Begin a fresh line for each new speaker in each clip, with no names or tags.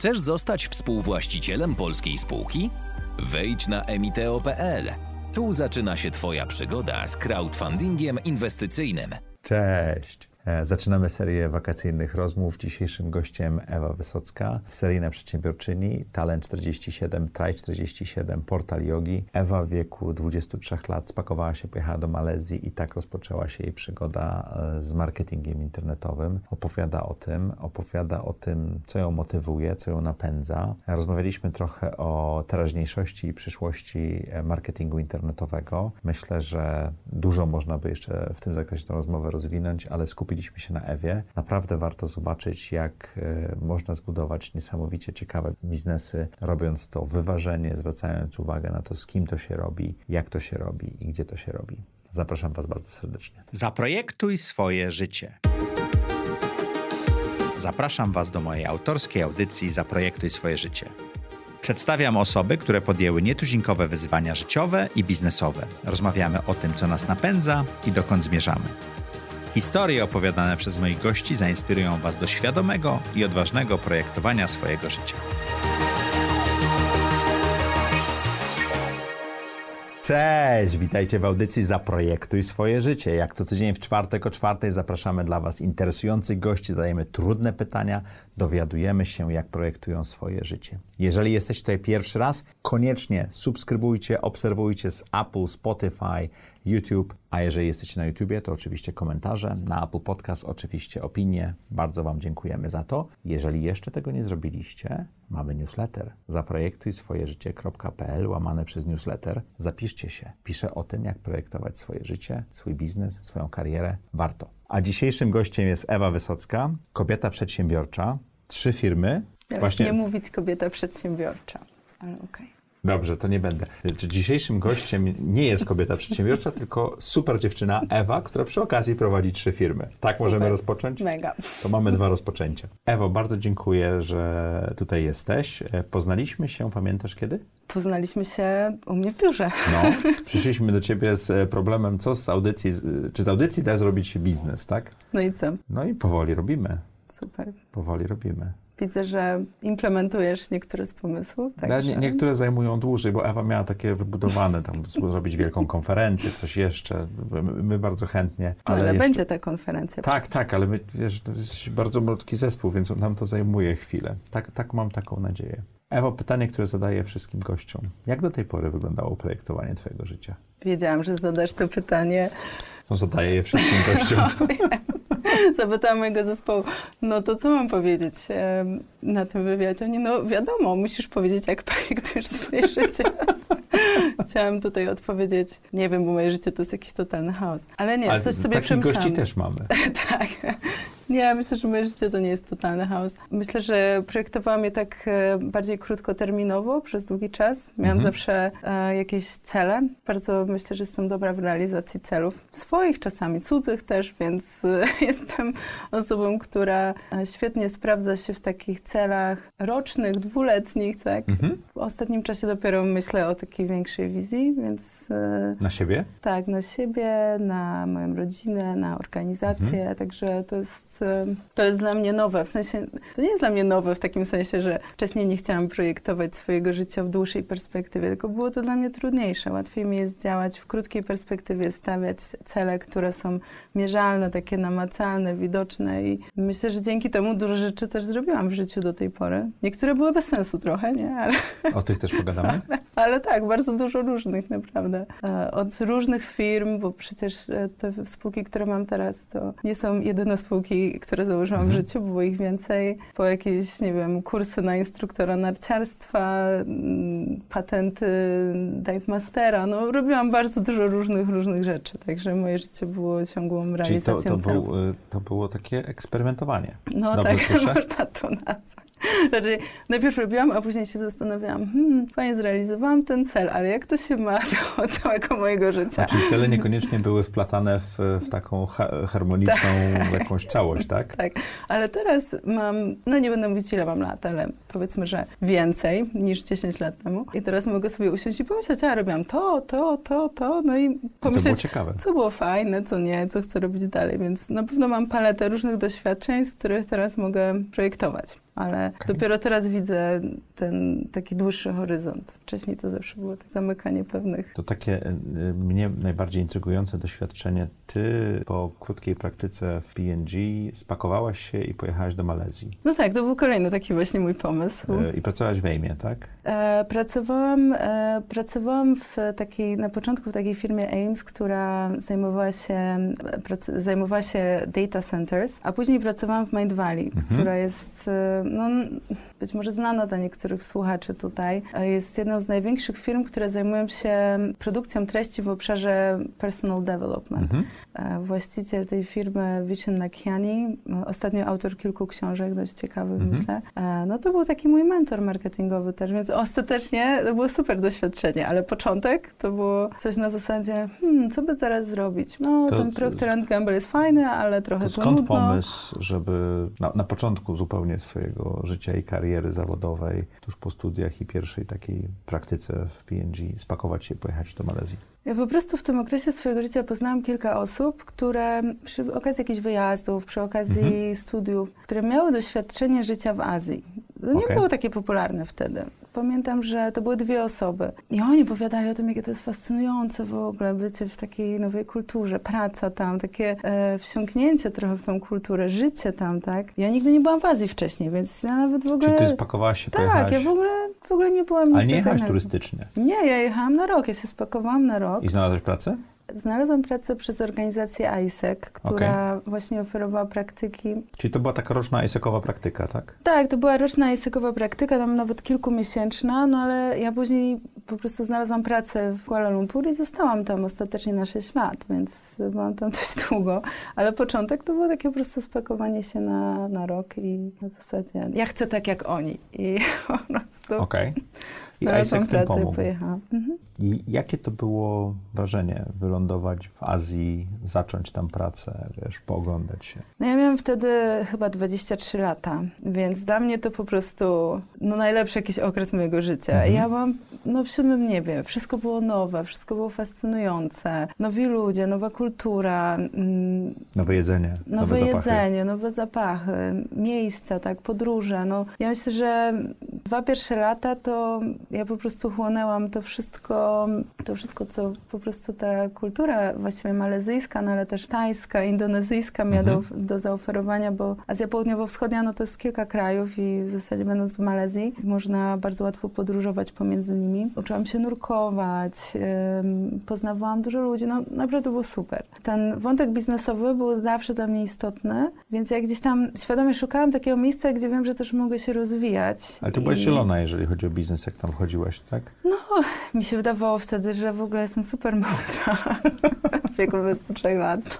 Chcesz zostać współwłaścicielem polskiej spółki? Wejdź na emiteo.pl. Tu zaczyna się Twoja przygoda z crowdfundingiem inwestycyjnym.
Cześć! E, zaczynamy serię wakacyjnych rozmów. Dzisiejszym gościem Ewa Wysocka, seryjna przedsiębiorczyni, Talent 47, Try 47, portal yogi. Ewa w wieku 23 lat spakowała się, pojechała do Malezji i tak rozpoczęła się jej przygoda e, z marketingiem internetowym. Opowiada o tym, opowiada o tym, co ją motywuje, co ją napędza. Rozmawialiśmy trochę o teraźniejszości i przyszłości e, marketingu internetowego. Myślę, że dużo można by jeszcze w tym zakresie tę rozmowę rozwinąć, ale skupić skupiliśmy się na Ewie. Naprawdę warto zobaczyć, jak e, można zbudować niesamowicie ciekawe biznesy, robiąc to wyważenie, zwracając uwagę na to, z kim to się robi, jak to się robi i gdzie to się robi. Zapraszam Was bardzo serdecznie.
Zaprojektuj swoje życie. Zapraszam Was do mojej autorskiej audycji Zaprojektuj swoje życie. Przedstawiam osoby, które podjęły nietuzinkowe wyzwania życiowe i biznesowe. Rozmawiamy o tym, co nas napędza i dokąd zmierzamy. Historie opowiadane przez moich gości zainspirują Was do świadomego i odważnego projektowania swojego życia.
Cześć, witajcie w audycji Zaprojektuj swoje życie. Jak to tydzień w czwartek o czwartej zapraszamy dla Was interesujących gości, zadajemy trudne pytania, dowiadujemy się, jak projektują swoje życie. Jeżeli jesteś tutaj pierwszy raz, koniecznie subskrybujcie, obserwujcie z Apple, Spotify, YouTube, a jeżeli jesteście na YouTubie, to oczywiście komentarze, na Apple Podcast oczywiście opinie. Bardzo Wam dziękujemy za to. Jeżeli jeszcze tego nie zrobiliście, mamy newsletter. Zaprojektuj swoje życie.pl łamane przez newsletter. Zapiszcie się. Piszę o tym, jak projektować swoje życie, swój biznes, swoją karierę. Warto. A dzisiejszym gościem jest Ewa Wysocka, kobieta przedsiębiorcza, trzy firmy.
Miałeś Właśnie... nie mówić kobieta przedsiębiorcza, ale okej. Okay.
Dobrze, to nie będę. Dzisiejszym gościem nie jest kobieta przedsiębiorcza, tylko super dziewczyna Ewa, która przy okazji prowadzi trzy firmy. Tak super. możemy rozpocząć?
Mega.
To mamy dwa rozpoczęcia. Ewo, bardzo dziękuję, że tutaj jesteś. E, poznaliśmy się, pamiętasz kiedy?
Poznaliśmy się u mnie w biurze.
No, przyszliśmy do ciebie z e, problemem, co z audycji, czy z audycji da zrobić się biznes, tak?
No i co?
No i powoli robimy.
Super.
Powoli robimy.
Widzę, że implementujesz niektóre z pomysłów.
Tak, nie, niektóre zajmują dłużej, bo Ewa miała takie wybudowane, tam zrobić wielką konferencję, coś jeszcze. My, my bardzo chętnie.
Ale, ale jeszcze... będzie ta konferencja.
Tak, tak, ale my, wiesz, to jest bardzo malutki zespół, więc nam to zajmuje chwilę. Tak, tak mam taką nadzieję. Ewo, pytanie, które zadaję wszystkim gościom. Jak do tej pory wyglądało projektowanie twojego życia?
Wiedziałam, że zadasz to pytanie.
No zadaję je wszystkim gościom.
Zapytałam mojego zespołu, no to co mam powiedzieć na tym wywiadzie? Oni, no wiadomo, musisz powiedzieć, jak projektujesz swoje życie. Chciałam tutaj odpowiedzieć, nie wiem, bo moje życie to jest jakiś totalny chaos. Ale nie, Ale coś sobie przemyślałam.
gości też mamy.
tak. Nie, myślę, że moje życie to nie jest totalny chaos. Myślę, że projektowałam je tak e, bardziej krótkoterminowo przez długi czas. Miałam mhm. zawsze e, jakieś cele. Bardzo myślę, że jestem dobra w realizacji celów. Swoich czasami, cudzych też, więc e, jestem osobą, która e, świetnie sprawdza się w takich celach rocznych, dwuletnich, tak. Mhm. W ostatnim czasie dopiero myślę o takiej większej wizji, więc...
E, na siebie?
Tak, na siebie, na moją rodzinę, na organizację, mhm. także to jest to jest dla mnie nowe. W sensie, to nie jest dla mnie nowe w takim sensie, że wcześniej nie chciałam projektować swojego życia w dłuższej perspektywie, tylko było to dla mnie trudniejsze. Łatwiej mi jest działać w krótkiej perspektywie, stawiać cele, które są mierzalne, takie namacalne, widoczne i myślę, że dzięki temu dużo rzeczy też zrobiłam w życiu do tej pory. Niektóre były bez sensu trochę, nie? Ale,
o tych też pogadamy?
Ale, tak, bardzo dużo różnych, naprawdę. E, od różnych firm, bo przecież e, te spółki, które mam teraz, to nie są jedyne spółki, które założyłam mhm. w życiu, było ich więcej. Po jakieś, nie wiem, kursy na instruktora narciarstwa, mm, patenty Dive Mastera. No, robiłam bardzo dużo różnych, różnych rzeczy, także moje życie było ciągłą realizacją
Czyli to, to, był, y, to było takie eksperymentowanie.
No
Dobrze
tak, słyszę? można to nazwać. Raczej najpierw robiłam, a później się zastanawiałam, hmm, fajnie zrealizowałam ten cel, ale jak to się ma do całego mojego życia?
A czyli cele niekoniecznie były wplatane w, w taką ha harmoniczną tak. jakąś całość, tak?
Tak, ale teraz mam, no nie będę mówić ile mam lat, ale powiedzmy, że więcej niż 10 lat temu. I teraz mogę sobie usiąść i pomyśleć, a robiłam to, to, to, to, no i pomyśleć,
było
co było fajne, co nie, co chcę robić dalej, więc na pewno mam paletę różnych doświadczeń, z których teraz mogę projektować. Ale okay. dopiero teraz widzę ten taki dłuższy horyzont. Wcześniej to zawsze było tak zamykanie pewnych.
To takie y, mnie najbardziej intrygujące doświadczenie. Ty po krótkiej praktyce w PNG spakowałaś się i pojechałaś do Malezji.
No tak, to był kolejny taki właśnie mój pomysł.
Y, I pracowałaś w Aimie, tak?
E, pracowałam, e, pracowałam w takiej, na początku w takiej firmie Ames, która zajmowała się, prac, zajmowała się data centers, a później pracowałam w Mind Valley, mhm. która jest y, no, być może znana dla niektórych słuchaczy tutaj, jest jedną z największych firm, które zajmują się produkcją treści w obszarze personal development. Mhm. E, właściciel tej firmy, Vishen Nakiani, ostatnio autor kilku książek, dość ciekawych mhm. myślę, e, no to był taki mój mentor marketingowy też, więc ostatecznie to było super doświadczenie, ale początek to było coś na zasadzie, hmm, co by teraz zrobić? No, to, ten Procter Gamble jest fajny, ale trochę to,
to skąd pomysł, żeby na, na początku zupełnie swojego życia i kariery zawodowej, tuż po studiach i pierwszej takiej praktyce w PNG, spakować się i pojechać do Malezji?
Ja po prostu w tym okresie swojego życia poznałam kilka osób, które przy okazji jakichś wyjazdów, przy okazji mhm. studiów, które miały doświadczenie życia w Azji. To nie okay. było takie popularne wtedy. Pamiętam, że to były dwie osoby i oni opowiadali o tym, jakie to jest fascynujące w ogóle bycie w takiej nowej kulturze, praca tam, takie e, wsiąknięcie trochę w tą kulturę, życie tam, tak? Ja nigdy nie byłam w Azji wcześniej, więc ja nawet w ogóle...
Czy ty spakowałaś się,
Tak, pojechałaś? ja w ogóle, w ogóle nie byłam...
Ale nie jechałaś turystycznie?
Nie, ja jechałam na rok, ja się spakowałam na rok.
I znalazłaś pracę?
Znalazłam pracę przez organizację ISEC, która okay. właśnie oferowała praktyki.
Czyli to była taka roczna ISECowa praktyka, tak?
Tak, to była roczna ISECowa praktyka, tam nawet kilkumiesięczna, no ale ja później po prostu znalazłam pracę w Kuala Lumpur i zostałam tam ostatecznie na 6 lat, więc byłam tam dość długo. Ale początek to było takie po prostu spakowanie się na, na rok i na zasadzie ja chcę tak jak oni. I po prostu
okay.
Znalazłam pracę i pojechałam. Mhm.
I jakie to było wrażenie wylądować w Azji, zacząć tam pracę, wiesz, pooglądać się?
No ja miałam wtedy chyba 23 lata, więc dla mnie to po prostu no, najlepszy jakiś okres mojego życia. Mhm. Ja byłam no, w siódmym niebie. Wszystko było nowe, wszystko było fascynujące. Nowi ludzie, nowa kultura.
Mm, nowe jedzenie,
nowe,
nowe
jedzenie,
zapachy.
nowe zapachy, miejsca, tak, podróże. No, ja myślę, że dwa pierwsze lata to ja po prostu chłonęłam to wszystko, to wszystko, co po prostu ta kultura właściwie malezyjska, no ale też tajska, indonezyjska miała mhm. do, do zaoferowania, bo Azja Południowo-Wschodnia no to jest kilka krajów i w zasadzie będąc w Malezji można bardzo łatwo podróżować pomiędzy nimi. Uczyłam się nurkować, poznawałam dużo ludzi, no naprawdę było super. Ten wątek biznesowy był zawsze dla mnie istotny, więc ja gdzieś tam świadomie szukałam takiego miejsca, gdzie wiem, że też mogę się rozwijać.
Ale ty byłaś I... zielona, jeżeli chodzi o biznes, jak tam wchodziłaś, tak?
No, mi się wydawało wtedy, że w ogóle jestem super mądra w wieku 23 lat.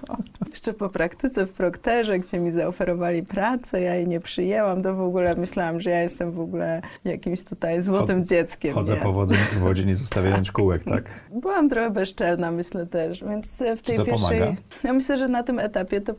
Jeszcze po praktyce w Prokterze, gdzie mi zaoferowali pracę, ja jej nie przyjęłam, to w ogóle myślałam, że ja jestem w ogóle jakimś tutaj złotym Chod dzieckiem.
Chodzę nie? po wodzie, wodzie nie zostawiając kółek, tak?
Byłam trochę bezczelna, myślę też, więc w tej pierwszej...
Pomaga?
Ja myślę, że na tym etapie to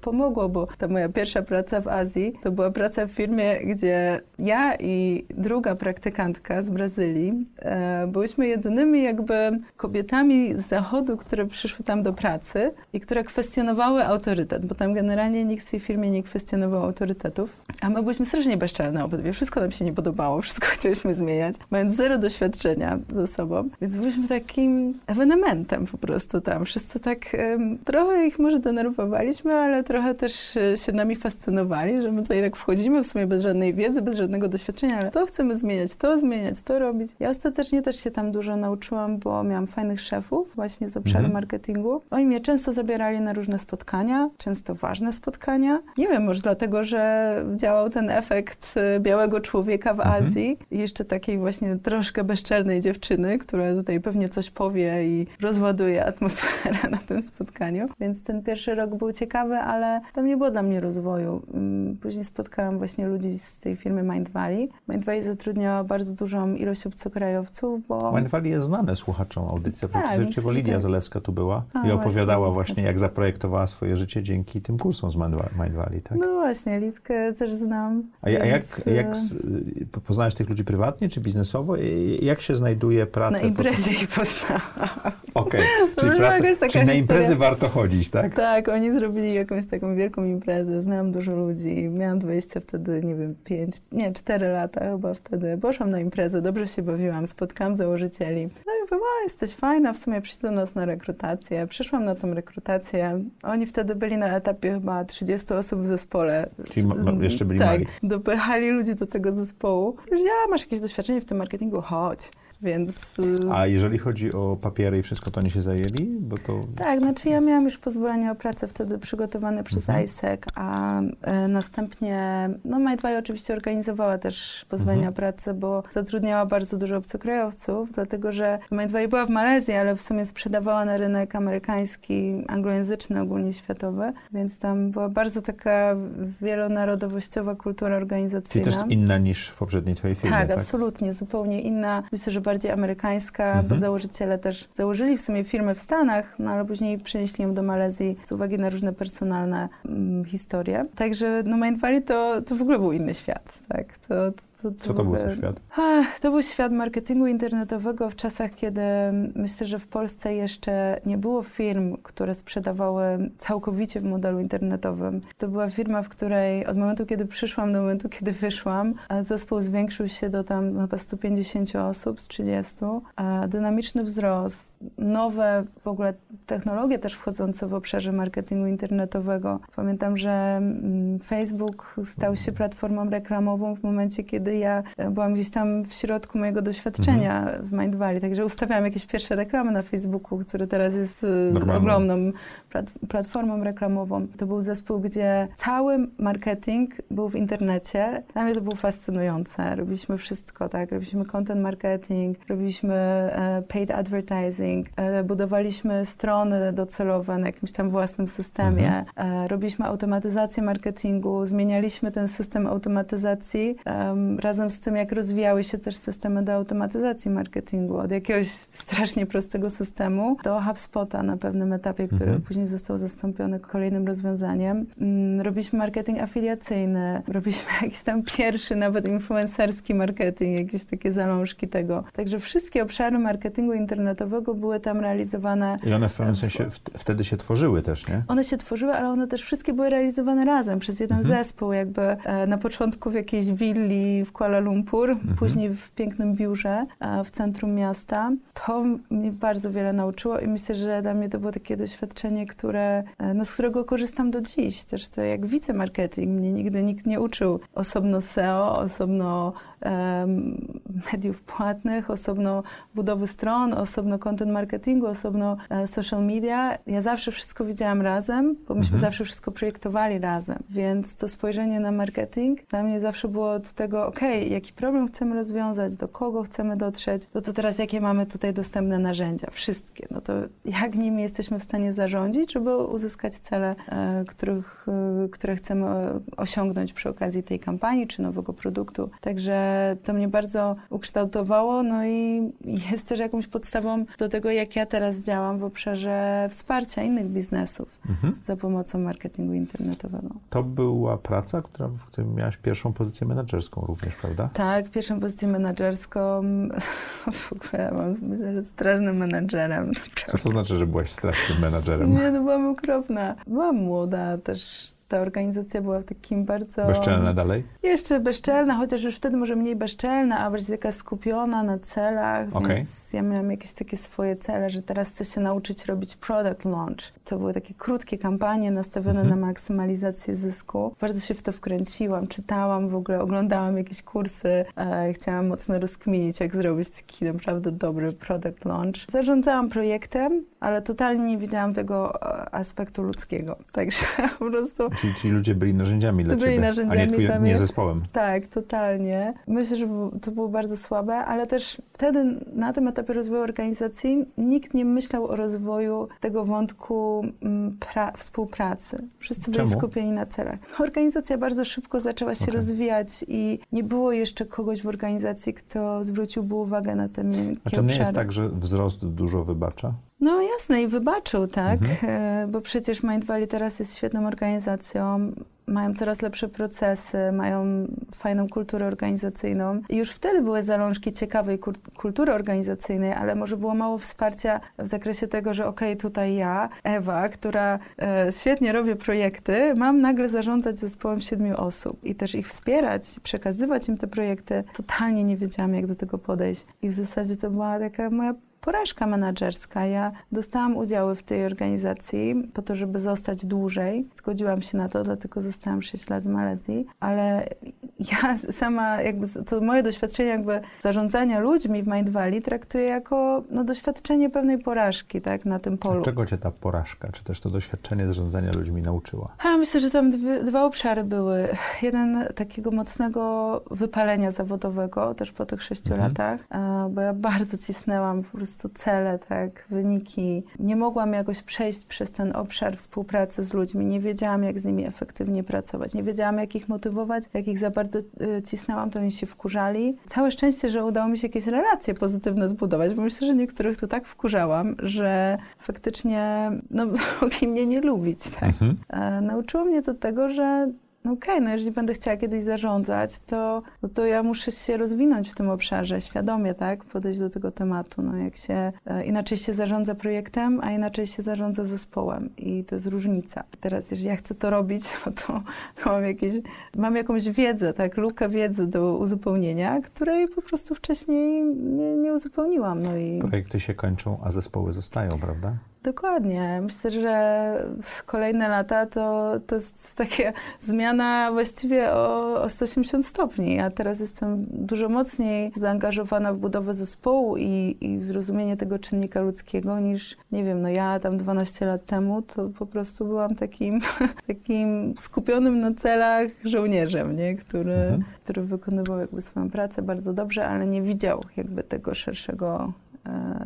pomogło, bo ta moja pierwsza praca w Azji to była praca w firmie, gdzie ja i druga praktykantka z Brazylii e, byłyśmy jedynymi jakby kobietami z zachodu, które przyszły tam do pracy i które kwestionowały autorytet, bo tam generalnie nikt w tej firmie nie kwestionował autorytetów, a my byliśmy strasznie bezczelne obydwie. Wszystko nam się nie podobało, wszystko chcieliśmy zmieniać, mając zero doświadczenia ze sobą, więc byliśmy takim ewenementem po prostu tam. Wszyscy tak um, trochę ich może denerwowaliśmy, ale trochę też e, się nami fascynowali, że my tutaj tak wchodzimy w sumie bez żadnej wiedzy, bez żadnego doświadczenia, ale to chcemy zmieniać, to zmieniać, to robić. Ja ostatecznie też się tam dużo nauczyłam, bo miałam fajnych szefów właśnie z obszaru mhm. marketingu. Oni mnie często zabierali na różne spotkania, często ważne spotkania. Nie wiem, może dlatego, że działał ten efekt e, białego człowieka w mhm. Azji i jeszcze takiej właśnie troszkę bezczelnej dziewczyny, która tutaj pewnie coś powie i rozładuje atmosferę na tym spotkaniu. Więc ten pierwszy rok był ciekawy, ale tam nie było dla mnie rozwoju. Mm, później spotkałam właśnie ludzi z tej firmy Mind Valley. Mind Valley zatrudniała bardzo dużą ilość obcokrajowców, bo...
Mind Valley jest znane słuchaczom audycja, tak, bo Lidia Zalewska tu była A, i opowiadała właśnie, właśnie jak zaprojektowała zaczynała swoje życie dzięki tym kursom z Mind Valley, tak?
No właśnie, Litkę też znam.
A, więc... a jak, jak e, poznałeś tych ludzi prywatnie czy biznesowo? Jak się znajduje praca?
Na imprezie ich poznałam.
Okej, okay. czyli, praca, czyli na imprezy warto chodzić, tak?
Tak, oni zrobili jakąś taką wielką imprezę, znałam dużo ludzi, miałam 20 wtedy, nie wiem, 5, nie, 4 lata chyba wtedy. Poszłam na imprezę, dobrze się bawiłam, spotkałam założycieli. No o, jesteś fajna, w sumie przyjdź do nas na rekrutację. Przyszłam na tą rekrutację. Oni wtedy byli na etapie chyba 30 osób w zespole.
Czyli jeszcze byli
tak,
mali.
dopychali ludzi do tego zespołu. Ja, masz jakieś doświadczenie w tym marketingu? Chodź. Więc...
Y, A jeżeli chodzi o papiery i wszystko, to oni się zajęli? Bo to...
Tak, znaczy ja miałam już pozwolenie o pracę wtedy przygotowane przez mhm. ISEC, a e, następnie, no Mindvalley oczywiście organizowała też pozwolenia mhm. o pracę, bo zatrudniała bardzo dużo obcokrajowców, dlatego że Mindvalley była w Malezji, ale w sumie sprzedawała na rynek amerykański, anglojęzyczny, ogólnie światowy, więc tam była bardzo taka wielonarodowościowa kultura organizacyjna.
Czyli też inna niż w poprzedniej twojej firmie,
tak? Tak, absolutnie, zupełnie inna. Myślę, że bardziej amerykańska, mhm. bo założyciele też założyli w sumie firmę w Stanach, no ale później przenieśli ją do Malezji z uwagi na różne personalne mm, historie. Także no Mind Valley to, to w ogóle był inny świat, tak? To, to,
to, Co to był za świat?
to był świat marketingu internetowego w czasach, kiedy myślę, że w Polsce jeszcze nie było firm, które sprzedawały całkowicie w modelu internetowym. To była firma, w której od momentu, kiedy przyszłam do momentu, kiedy wyszłam, zespół zwiększył się do tam chyba 150 osób z 30. Dynamiczny wzrost, nowe w ogóle technologie też wchodzące w obszarze marketingu internetowego. Pamiętam, że mm, Facebook stał się platformą reklamową w momencie, kiedy ja e, byłam gdzieś tam w środku mojego doświadczenia mhm. w Mind Valley, także ustawiałam jakieś pierwsze reklamy na Facebooku, który teraz jest e, ogromną platformą reklamową. To był zespół, gdzie cały marketing był w internecie. Dla mnie to było fascynujące. Robiliśmy wszystko, tak? Robiliśmy content marketing, robiliśmy e, paid advertising, budowaliśmy strony docelowe na jakimś tam własnym systemie, mhm. robiliśmy automatyzację marketingu, zmienialiśmy ten system automatyzacji razem z tym, jak rozwijały się też systemy do automatyzacji marketingu, od jakiegoś strasznie prostego systemu do HubSpota na pewnym etapie, który mhm. później został zastąpiony kolejnym rozwiązaniem. Mm, robiliśmy marketing afiliacyjny, robiliśmy jakiś tam pierwszy, nawet influencerski marketing, jakieś takie zalążki tego. Także wszystkie obszary marketingu internetowego były tam realizowane.
I one w pewnym sensie wtedy się tworzyły też, nie?
One się tworzyły, ale one też wszystkie były realizowane razem przez jeden mhm. zespół, jakby e, na początku w jakiejś willi w Kuala Lumpur, mhm. później w pięknym biurze w centrum miasta. To mnie bardzo wiele nauczyło i myślę, że dla mnie to było takie doświadczenie, które, e, no, z którego korzystam do dziś. Też to jak widzę marketing, mnie nigdy nikt nie uczył osobno SEO, osobno mediów płatnych, osobno budowy stron, osobno content marketingu, osobno e, social media. Ja zawsze wszystko widziałam razem, bo myśmy mhm. zawsze wszystko projektowali razem. Więc to spojrzenie na marketing dla mnie zawsze było od tego, ok, jaki problem chcemy rozwiązać, do kogo chcemy dotrzeć, no to teraz jakie mamy tutaj dostępne narzędzia, wszystkie. No to jak nimi jesteśmy w stanie zarządzić, żeby uzyskać cele, e, których, e, które chcemy osiągnąć przy okazji tej kampanii czy nowego produktu. Także to mnie bardzo ukształtowało, no i jest też jakąś podstawą do tego, jak ja teraz działam w obszarze wsparcia innych biznesów mhm. za pomocą marketingu internetowego.
To była praca, która, w której miałaś pierwszą pozycję menedżerską również, prawda?
Tak, pierwszą pozycję menedżerską. W ogóle mam, myślę, że strasznym menedżerem.
Co to znaczy, że byłaś strasznym menedżerem?
Nie, no byłam okropna. Byłam młoda, też ta organizacja była takim bardzo...
Bezczelna dalej?
Jeszcze bezczelna, chociaż już wtedy może mniej bezczelna, a bardziej taka skupiona na celach, okay. więc ja miałam jakieś takie swoje cele, że teraz chcę się nauczyć robić product launch. To były takie krótkie kampanie nastawione mhm. na maksymalizację zysku. Bardzo się w to wkręciłam, czytałam w ogóle, oglądałam jakieś kursy. E, chciałam mocno rozkminić, jak zrobić taki naprawdę dobry product launch. Zarządzałam projektem, ale totalnie nie widziałam tego e, aspektu ludzkiego. Także po prostu
Czyli ci ludzie byli narzędziami dla byli ciebie, narzędziami a nie, twój, nie zespołem.
Tak, totalnie. Myślę, że to było bardzo słabe, ale też wtedy na tym etapie rozwoju organizacji nikt nie myślał o rozwoju tego wątku mm, współpracy. Wszyscy byli Czemu? skupieni na celach. Organizacja bardzo szybko zaczęła się okay. rozwijać i nie było jeszcze kogoś w organizacji, kto zwróciłby uwagę na te miękkie
A to nie jest tak, że wzrost dużo wybacza?
No jasne i wybaczył, tak, mhm. bo przecież Mind Valley teraz jest świetną organizacją, mają coraz lepsze procesy, mają fajną kulturę organizacyjną. I już wtedy były zalążki ciekawej kultury organizacyjnej, ale może było mało wsparcia w zakresie tego, że okej, okay, tutaj ja, Ewa, która e, świetnie robię projekty, mam nagle zarządzać zespołem siedmiu osób i też ich wspierać, przekazywać im te projekty. Totalnie nie wiedziałam, jak do tego podejść. I w zasadzie to była taka moja porażka menedżerska. Ja dostałam udziały w tej organizacji po to, żeby zostać dłużej. Zgodziłam się na to, dlatego zostałam 6 lat w Malezji, ale ja sama, jakby to moje doświadczenie jakby zarządzania ludźmi w Mind Valley traktuję jako no, doświadczenie pewnej porażki, tak, na tym polu.
A czego cię ta porażka, czy też to doświadczenie zarządzania ludźmi nauczyła?
A, myślę, że tam dwie, dwa obszary były. Jeden takiego mocnego wypalenia zawodowego, też po tych sześciu mhm. latach, bo ja bardzo cisnęłam po prostu cele, tak, wyniki. Nie mogłam jakoś przejść przez ten obszar współpracy z ludźmi. Nie wiedziałam, jak z nimi efektywnie pracować. Nie wiedziałam, jak ich motywować, jak ich za bardzo y, cisnęłam, to oni się wkurzali. Całe szczęście, że udało mi się jakieś relacje pozytywne zbudować, bo myślę, że niektórych to tak wkurzałam, że faktycznie no, mogli mnie nie lubić. Tak? Mhm. E, nauczyło mnie to tego, że no okej, okay, no jeżeli będę chciała kiedyś zarządzać, to, to ja muszę się rozwinąć w tym obszarze, świadomie, tak, podejść do tego tematu. No jak się, e, inaczej się zarządza projektem, a inaczej się zarządza zespołem i to jest różnica. Teraz, jeżeli ja chcę to robić, no to, to mam jakieś, mam jakąś wiedzę, tak, lukę wiedzy do uzupełnienia, której po prostu wcześniej nie, nie uzupełniłam. No i...
Projekty się kończą, a zespoły zostają, prawda?
Dokładnie. Myślę, że kolejne lata to, to jest taka zmiana właściwie o, o 180 stopni. Ja teraz jestem dużo mocniej zaangażowana w budowę zespołu i, i w zrozumienie tego czynnika ludzkiego niż, nie wiem, no ja tam 12 lat temu to po prostu byłam takim, takim skupionym na celach żołnierzem, nie? Który, mhm. który wykonywał jakby swoją pracę bardzo dobrze, ale nie widział jakby tego szerszego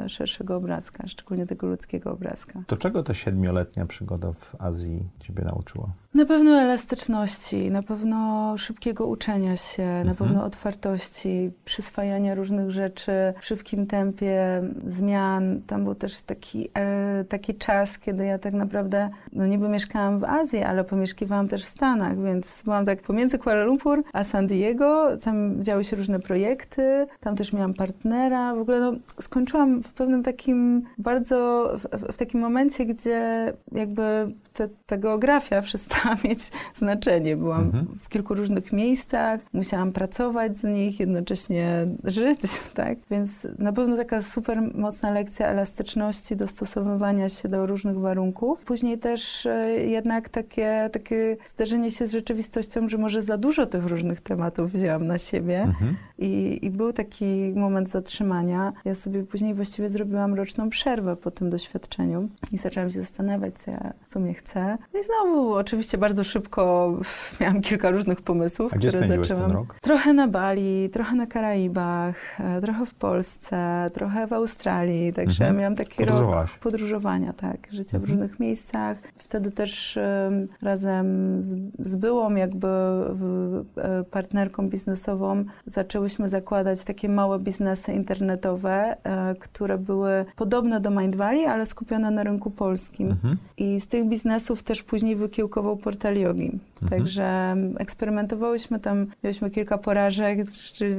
szerszego obrazka, szczególnie tego ludzkiego obrazka.
To czego ta siedmioletnia przygoda w Azji ciebie nauczyła?
Na pewno elastyczności, na pewno szybkiego uczenia się, mhm. na pewno otwartości, przyswajania różnych rzeczy w szybkim tempie, zmian. Tam był też taki, e, taki czas, kiedy ja tak naprawdę, no niby mieszkałam w Azji, ale pomieszkiwałam też w Stanach, więc byłam tak pomiędzy Kuala Lumpur a San Diego. Tam działy się różne projekty, tam też miałam partnera. W ogóle no, skończyłam w pewnym takim bardzo, w, w takim momencie, gdzie jakby te, ta geografia przestała mieć znaczenie. Byłam mhm. w kilku różnych miejscach, musiałam pracować z nich, jednocześnie żyć, tak? Więc na pewno taka super mocna lekcja elastyczności, dostosowywania się do różnych warunków. Później też e, jednak takie, takie zderzenie się z rzeczywistością, że może za dużo tych różnych tematów wzięłam na siebie mhm. I, i był taki moment zatrzymania. Ja sobie później właściwie zrobiłam roczną przerwę po tym doświadczeniu i zaczęłam się zastanawiać, co ja w sumie chcę. No I znowu oczywiście bardzo szybko miałam kilka różnych pomysłów,
A które zaczęłam. Ten rok?
Trochę na Bali, trochę na Karaibach, e, trochę w Polsce, trochę w Australii, także mhm. miałam taki rok podróżowania, tak, życia mhm. w różnych miejscach. Wtedy też um, razem z, z byłą jakby w, e, partnerką biznesową zaczęłyśmy zakładać takie małe biznesy internetowe, e, które były podobne do Mind Valley, ale skupione na rynku polskim. Mhm. I z tych biznesów też później wykiełkował portal Yogi. Mhm. Także eksperymentowałyśmy tam, mieliśmy kilka porażek,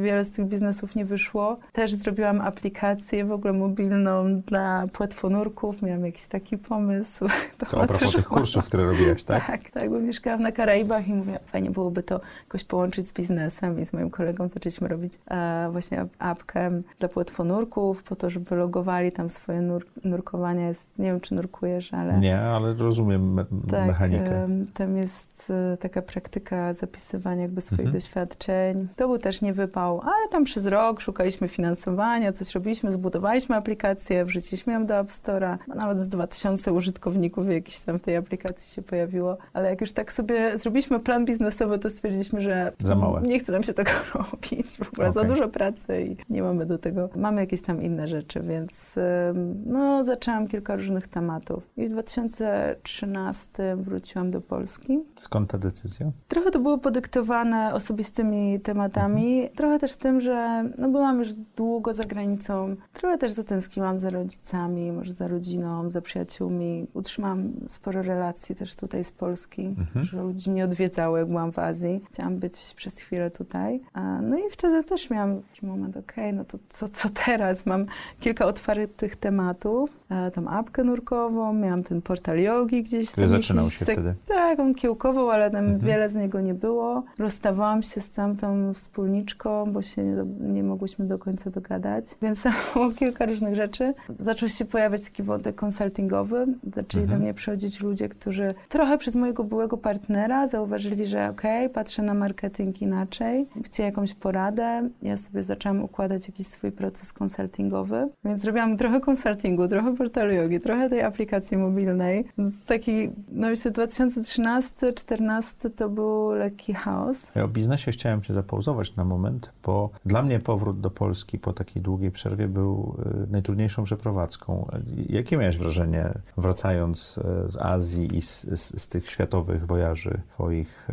wiele z tych biznesów nie wyszło. Też zrobiłam aplikację w ogóle mobilną dla płetwonurków, miałam jakiś taki pomysł.
To, to a propos tych kursów, które robiłaś, tak?
Tak, tak, bo mieszkałam na Karaibach i mówię, fajnie byłoby to jakoś połączyć z biznesem i z moim kolegą zaczęliśmy robić e, właśnie apkę dla płetwonurków po to, żeby logowali tam swoje nur nurkowania. Jest, nie wiem, czy nurkujesz, ale...
Nie, ale rozumiem me tak, mechanikę. E,
tam jest e, taka praktyka zapisywania jakby swoich mhm. doświadczeń. To był też nie wypał, ale tam przez rok szukaliśmy finansowania, coś robiliśmy, zbudowaliśmy aplikację, wrzuciliśmy ją do App Store'a. Nawet z 2000 użytkowników jakiś tam w tej aplikacji się pojawiło. Ale jak już tak sobie zrobiliśmy plan biznesowy, to stwierdziliśmy, że nie chce nam się tego robić. W ogóle okay. za dużo pracy i nie mamy do tego. Mamy jakieś tam inne rzeczy, więc no, zaczęłam kilka różnych tematów. I w 2013 wróciłam do Polski.
Skąd ta decyzja?
Trochę to było podyktowane osobistymi tematami, mhm. trochę też tym, że no byłam już długo za granicą, trochę też zatęskniłam za rodzicami, może za rodziną, za przyjaciółmi. Utrzymałam sporo relacji też tutaj z Polski, mhm. że ludzi mnie odwiedzały, jak byłam w Azji. Chciałam być przez chwilę tutaj. No i wtedy też miałam taki moment, okej, okay, no to co, co teraz? Mam kilka otwartych tematów, tam apkę nurkową, miałam ten portal jogi gdzieś
tam. zaczynał się wtedy?
Tak, on kiełkował, ale mhm. wiele z niego nie było. Rozstawałam się z tamtą wspólniczką, bo się nie, nie mogłyśmy do końca dogadać, więc było kilka różnych rzeczy. Zaczął się pojawiać taki wątek konsultingowy, zaczęli mhm. do mnie przychodzić ludzie, którzy trochę przez mojego byłego partnera zauważyli, że okej, okay, patrzę na marketing inaczej, chcieli jakąś poradę. Ja sobie zaczęłam układać jakiś swój proces konsultingowy, więc zrobiłam trochę konsultingu, trochę portalu jogi, trochę tej aplikacji mobilnej. Taki, no myślę, 2013-2014 to był lekki chaos.
Ja o biznesie chciałem cię zapauzować na moment, bo dla mnie powrót do Polski po takiej długiej przerwie był y, najtrudniejszą przeprowadzką. Jakie miałeś wrażenie, wracając y, z Azji i z, z, z tych światowych wojaży twoich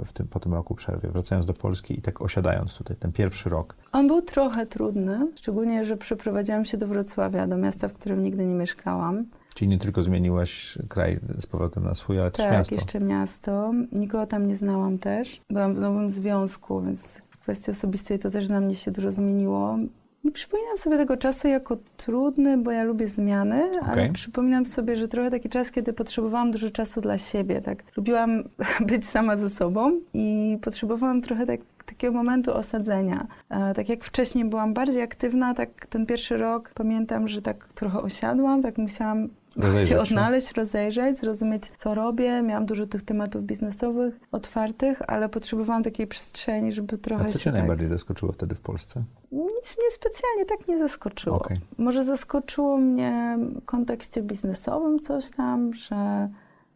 y, w tym, po tym roku przerwie, wracając do Polski i tak osiadając tutaj, ten pierwszy rok?
On był trochę trudny, szczególnie, że przeprowadziłam się do Wrocławia, do miasta, w którym nigdy nie mieszkałam.
Czyli nie tylko zmieniłaś kraj z powrotem na swój, ale
tak,
też miasto.
Tak, jeszcze miasto. Nikogo tam nie znałam też. Byłam w nowym związku, więc w kwestii osobistej to też na mnie się dużo zmieniło. Nie przypominam sobie tego czasu jako trudny, bo ja lubię zmiany, okay. ale przypominam sobie, że trochę taki czas, kiedy potrzebowałam dużo czasu dla siebie. Tak? Lubiłam być sama ze sobą i potrzebowałam trochę tak takiego momentu osadzenia. E, tak jak wcześniej byłam bardziej aktywna, tak ten pierwszy rok pamiętam, że tak trochę osiadłam, tak musiałam Rozejrzeć się odnaleźć, rozejrzeć, zrozumieć, co robię. Miałam dużo tych tematów biznesowych otwartych, ale potrzebowałam takiej przestrzeni, żeby trochę
A co cię tak... najbardziej zaskoczyło wtedy w Polsce?
Nic mnie specjalnie tak nie zaskoczyło. Okay. Może zaskoczyło mnie w kontekście biznesowym coś tam, że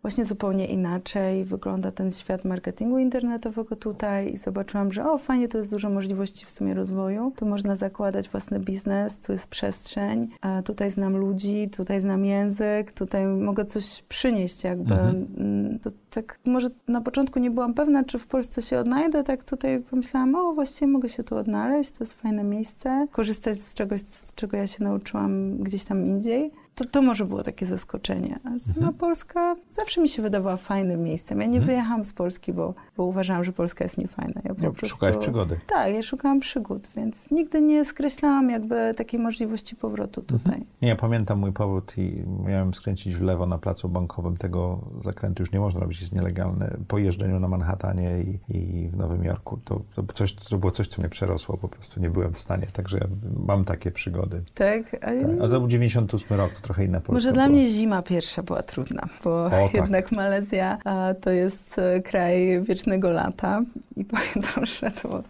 właśnie zupełnie inaczej wygląda ten świat marketingu internetowego tutaj i zobaczyłam, że o fajnie, to jest dużo możliwości w sumie rozwoju. Tu można zakładać własny biznes, tu jest przestrzeń, tutaj znam ludzi, tutaj znam język, tutaj mogę coś przynieść jakby. Mhm. Mm, to tak może na początku nie byłam pewna, czy w Polsce się odnajdę, tak tutaj pomyślałam, o właściwie mogę się tu odnaleźć, to jest fajne miejsce, korzystać z czegoś, z czego ja się nauczyłam gdzieś tam indziej to, to może było takie zaskoczenie. A sama mhm. Polska zawsze mi się wydawała fajnym miejscem. Ja nie mhm. wyjechałam z Polski, bo, bo uważałam, że Polska jest niefajna.
Ja po ja, prostu, szukałaś przygody.
Tak, ja szukałam przygód, więc nigdy nie skreślałam jakby takiej możliwości powrotu mhm. tutaj. Mhm.
Nie, ja pamiętam mój powrót i miałem skręcić w lewo na placu bankowym. Tego zakrętu już nie można robić, jest nielegalne. Po jeżdżeniu na Manhattanie i, i w Nowym Jorku. To, to, coś, to było coś, co mnie przerosło. Po prostu nie byłem w stanie. Także ja mam takie przygody.
Tak? A,
tak. A to był 98 rok, to trochę inna Polska
Może dla mnie zima pierwsza była trudna, bo o, tak. jednak Malezja a, to jest e, kraj wiecznego lata i pamiętam, że to było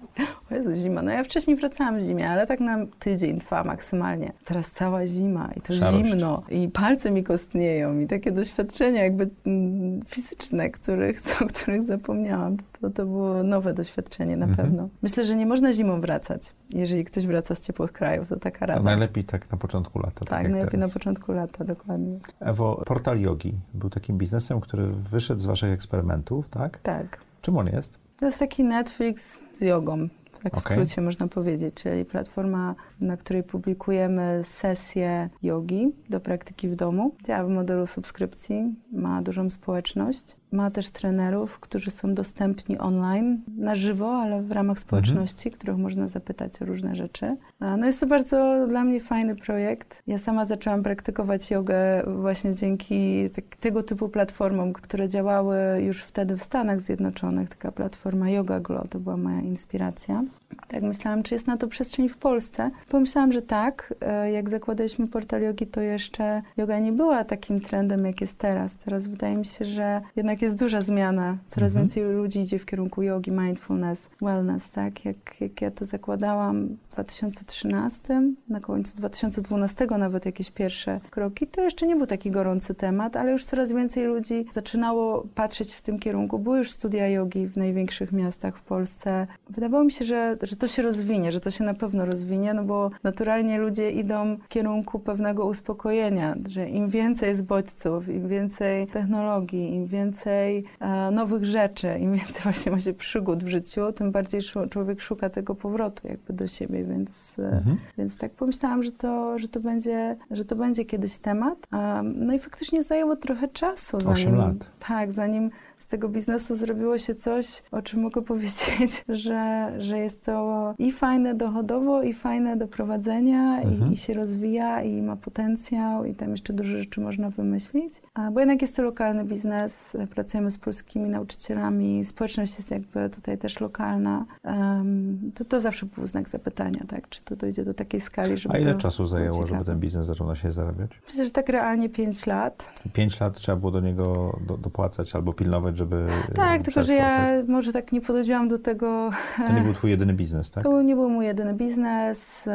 Jezu, zima. No ja wcześniej wracałam w zimie, ale tak na tydzień, dwa maksymalnie. Teraz cała zima i to Szarość. zimno i palce mi kostnieją i takie doświadczenia jakby mm, fizyczne, których, o których zapomniałam. To, to było nowe doświadczenie na mhm. pewno. Myślę, że nie można zimą wracać. Jeżeli ktoś wraca z ciepłych krajów, to taka rada. To
najlepiej tak na początku lata.
Tak, tak najlepiej teraz. na początku lata, dokładnie.
Ewo, portal yogi był takim biznesem, który wyszedł z waszych eksperymentów, tak?
Tak.
Czym on jest?
To jest taki Netflix z jogą tak w okay. skrócie można powiedzieć, czyli platforma, na której publikujemy sesje jogi do praktyki w domu. Działa w modelu subskrypcji, ma dużą społeczność. Ma też trenerów, którzy są dostępni online, na żywo, ale w ramach społeczności, mhm. których można zapytać o różne rzeczy. No jest to bardzo dla mnie fajny projekt. Ja sama zaczęłam praktykować jogę właśnie dzięki tak, tego typu platformom, które działały już wtedy w Stanach Zjednoczonych. Taka platforma Yoga Glow to była moja inspiracja. Tak myślałam, czy jest na to przestrzeń w Polsce. Pomyślałam, że tak. E, jak zakładaliśmy portal jogi, to jeszcze yoga nie była takim trendem, jak jest teraz. Teraz wydaje mi się, że jednak jest duża zmiana. Coraz mhm. więcej ludzi idzie w kierunku jogi, mindfulness, wellness, tak? Jak, jak ja to zakładałam w 2013, na końcu 2012 nawet jakieś pierwsze kroki, to jeszcze nie był taki gorący temat, ale już coraz więcej ludzi zaczynało patrzeć w tym kierunku. Były już studia jogi w największych miastach w Polsce. Wydawało mi się, że że to się rozwinie, że to się na pewno rozwinie, no bo naturalnie ludzie idą w kierunku pewnego uspokojenia, że im więcej jest bodźców, im więcej technologii, im więcej e, nowych rzeczy, im więcej właśnie ma się przygód w życiu, tym bardziej człowiek szuka tego powrotu jakby do siebie, więc, e, mhm. więc tak pomyślałam, że to, że, to będzie, że to będzie kiedyś temat. no i faktycznie zajęło trochę czasu.
Zanim, 8 lat.
Tak, zanim z tego biznesu zrobiło się coś, o czym mogę powiedzieć, że, że jest to i fajne dochodowo, i fajne do prowadzenia, mhm. i, i, się rozwija, i ma potencjał, i tam jeszcze dużo rzeczy można wymyślić. A, bo jednak jest to lokalny biznes, pracujemy z polskimi nauczycielami, społeczność jest jakby tutaj też lokalna. Um, to, to zawsze był znak zapytania, tak? Czy to dojdzie do takiej skali, żeby
A ile czasu zajęło, żeby ten biznes zaczął na się zarabiać?
Myślę, że tak realnie 5 lat.
5 lat trzeba było do niego do, dopłacać albo pilnować żeby...
Tak, tylko że ja tak? może tak nie podchodziłam do tego...
To nie był twój jedyny biznes, tak?
To nie był mój jedyny biznes.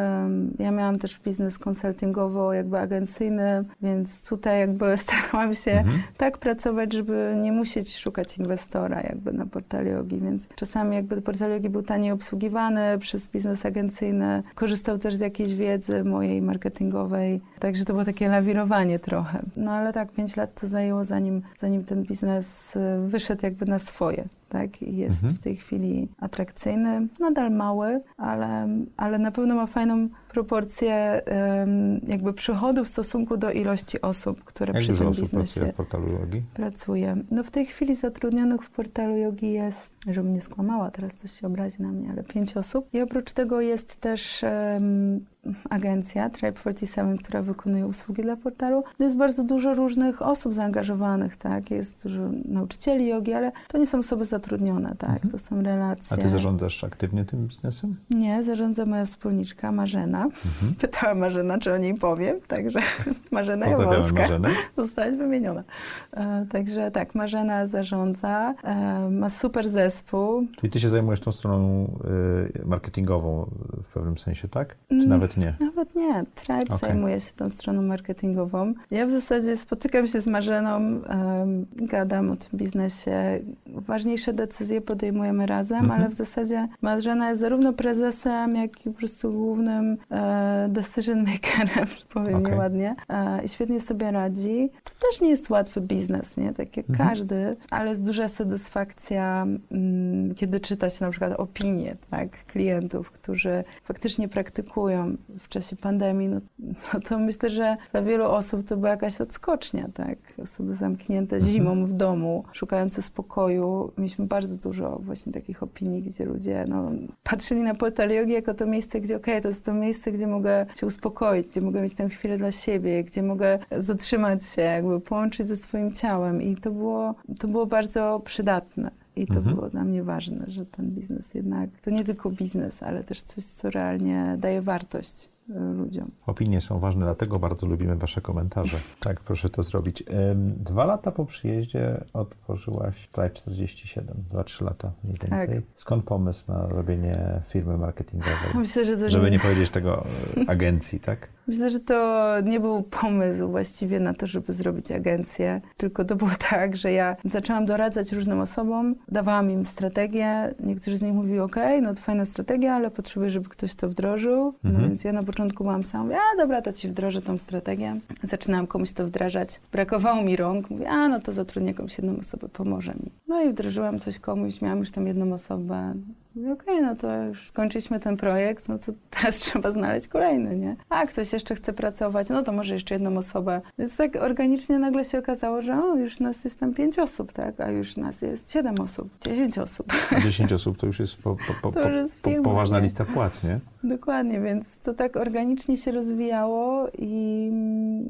Ja miałam też biznes konsultingowo, jakby agencyjny, więc tutaj jakby starałam się mhm. tak pracować, żeby nie musieć szukać inwestora jakby na portalu Yogi, więc czasami jakby portal Yogi był taniej obsługiwany przez biznes agencyjny. Korzystał też z jakiejś wiedzy mojej marketingowej, także to było takie lawirowanie trochę. No ale tak, pięć lat to zajęło, zanim, zanim ten biznes wyszedł jakby na swoje, tak? Jest mhm. w tej chwili atrakcyjny, nadal mały, ale, ale na pewno ma fajną proporcję jakby przychodów w stosunku do ilości osób, które
Jak
przy
tym
biznesie
pracuje w portalu Yogi?
Pracuje. No w tej chwili zatrudnionych w portalu Yogi jest, żebym nie skłamała, teraz ktoś się obrazi na mnie, ale pięć osób. I oprócz tego jest też um, agencja Tribe 47, która wykonuje usługi dla portalu. No jest bardzo dużo różnych osób zaangażowanych, tak? Jest dużo nauczycieli jogi, ale to nie są osoby zatrudnione, tak? Mhm. To są relacje.
A ty zarządzasz aktywnie tym biznesem?
Nie, zarządza moja wspólniczka Marzena. Mhm. Pytała Marzena, czy o niej powiem, także Marzena Jawolska
Marzenę.
została wymieniona. E, także tak, Marzena zarządza, e, ma super zespół.
Czyli ty się zajmujesz tą stroną y, marketingową w pewnym sensie, tak? Czy mm, nawet nie?
Nawet nie. Tribe okay. zajmuje się tą stroną marketingową. Ja w zasadzie spotykam się z Marzeną, gadam o tym biznesie. Ważniejsze decyzje podejmujemy razem, mhm. ale w zasadzie Marzena jest zarówno prezesem, jak i po prostu głównym e, decision makerem, powiem okay. nieładnie. E, I świetnie sobie radzi. To też nie jest łatwy biznes, nie? Tak jak mhm. każdy, ale jest duża satysfakcja, mm, kiedy czyta się na przykład opinie, tak? Klientów, którzy faktycznie praktykują w czasie pandemii, no, no, to myślę, że dla wielu osób to była jakaś odskocznia, tak? Osoby zamknięte mhm. zimą w domu, szukające spokoju. Mieliśmy bardzo dużo właśnie takich opinii, gdzie ludzie no, patrzyli na portal jogi jako to miejsce, gdzie okej, okay, to jest to miejsce, gdzie mogę się uspokoić, gdzie mogę mieć tę chwilę dla siebie, gdzie mogę zatrzymać się, jakby połączyć ze swoim ciałem i to było, to było bardzo przydatne. I to mhm. było dla mnie ważne, że ten biznes jednak to nie tylko biznes, ale też coś, co realnie daje wartość ludziom.
Opinie są ważne, dlatego bardzo lubimy Wasze komentarze. Tak, proszę to zrobić. Dwa lata po przyjeździe otworzyłaś Tribe 47, dwa, trzy lata mniej tak. więcej. Tak. Skąd pomysł na robienie firmy marketingowej?
Myślę, że to
Żeby nie... nie powiedzieć tego e, agencji, tak?
Myślę, że to nie był pomysł właściwie na to, żeby zrobić agencję, tylko to było tak, że ja zaczęłam doradzać różnym osobom, dawałam im strategię. Niektórzy z nich mówili, ok, no to fajna strategia, ale potrzebuję, żeby ktoś to wdrożył. No mhm. więc ja na początku byłam sama, mówię, a dobra, to ci wdrożę tą strategię. Zaczynałam komuś to wdrażać. Brakowało mi rąk. Mówię, a no to zatrudnię jakąś jedną osobę, pomoże mi. No i wdrożyłam coś komuś, miałam już tam jedną osobę. Mówię, okej, okay, no to już skończyliśmy ten projekt, no to teraz trzeba znaleźć kolejny, nie? A ktoś jeszcze chce pracować, no to może jeszcze jedną osobę. Więc tak organicznie nagle się okazało, że o, już nas jest tam pięć osób, tak? A już nas jest siedem osób, dziesięć osób.
A dziesięć osób to już jest, po, po, po, jest firma, poważna nie? lista płac, nie?
Dokładnie, więc to tak organicznie się rozwijało i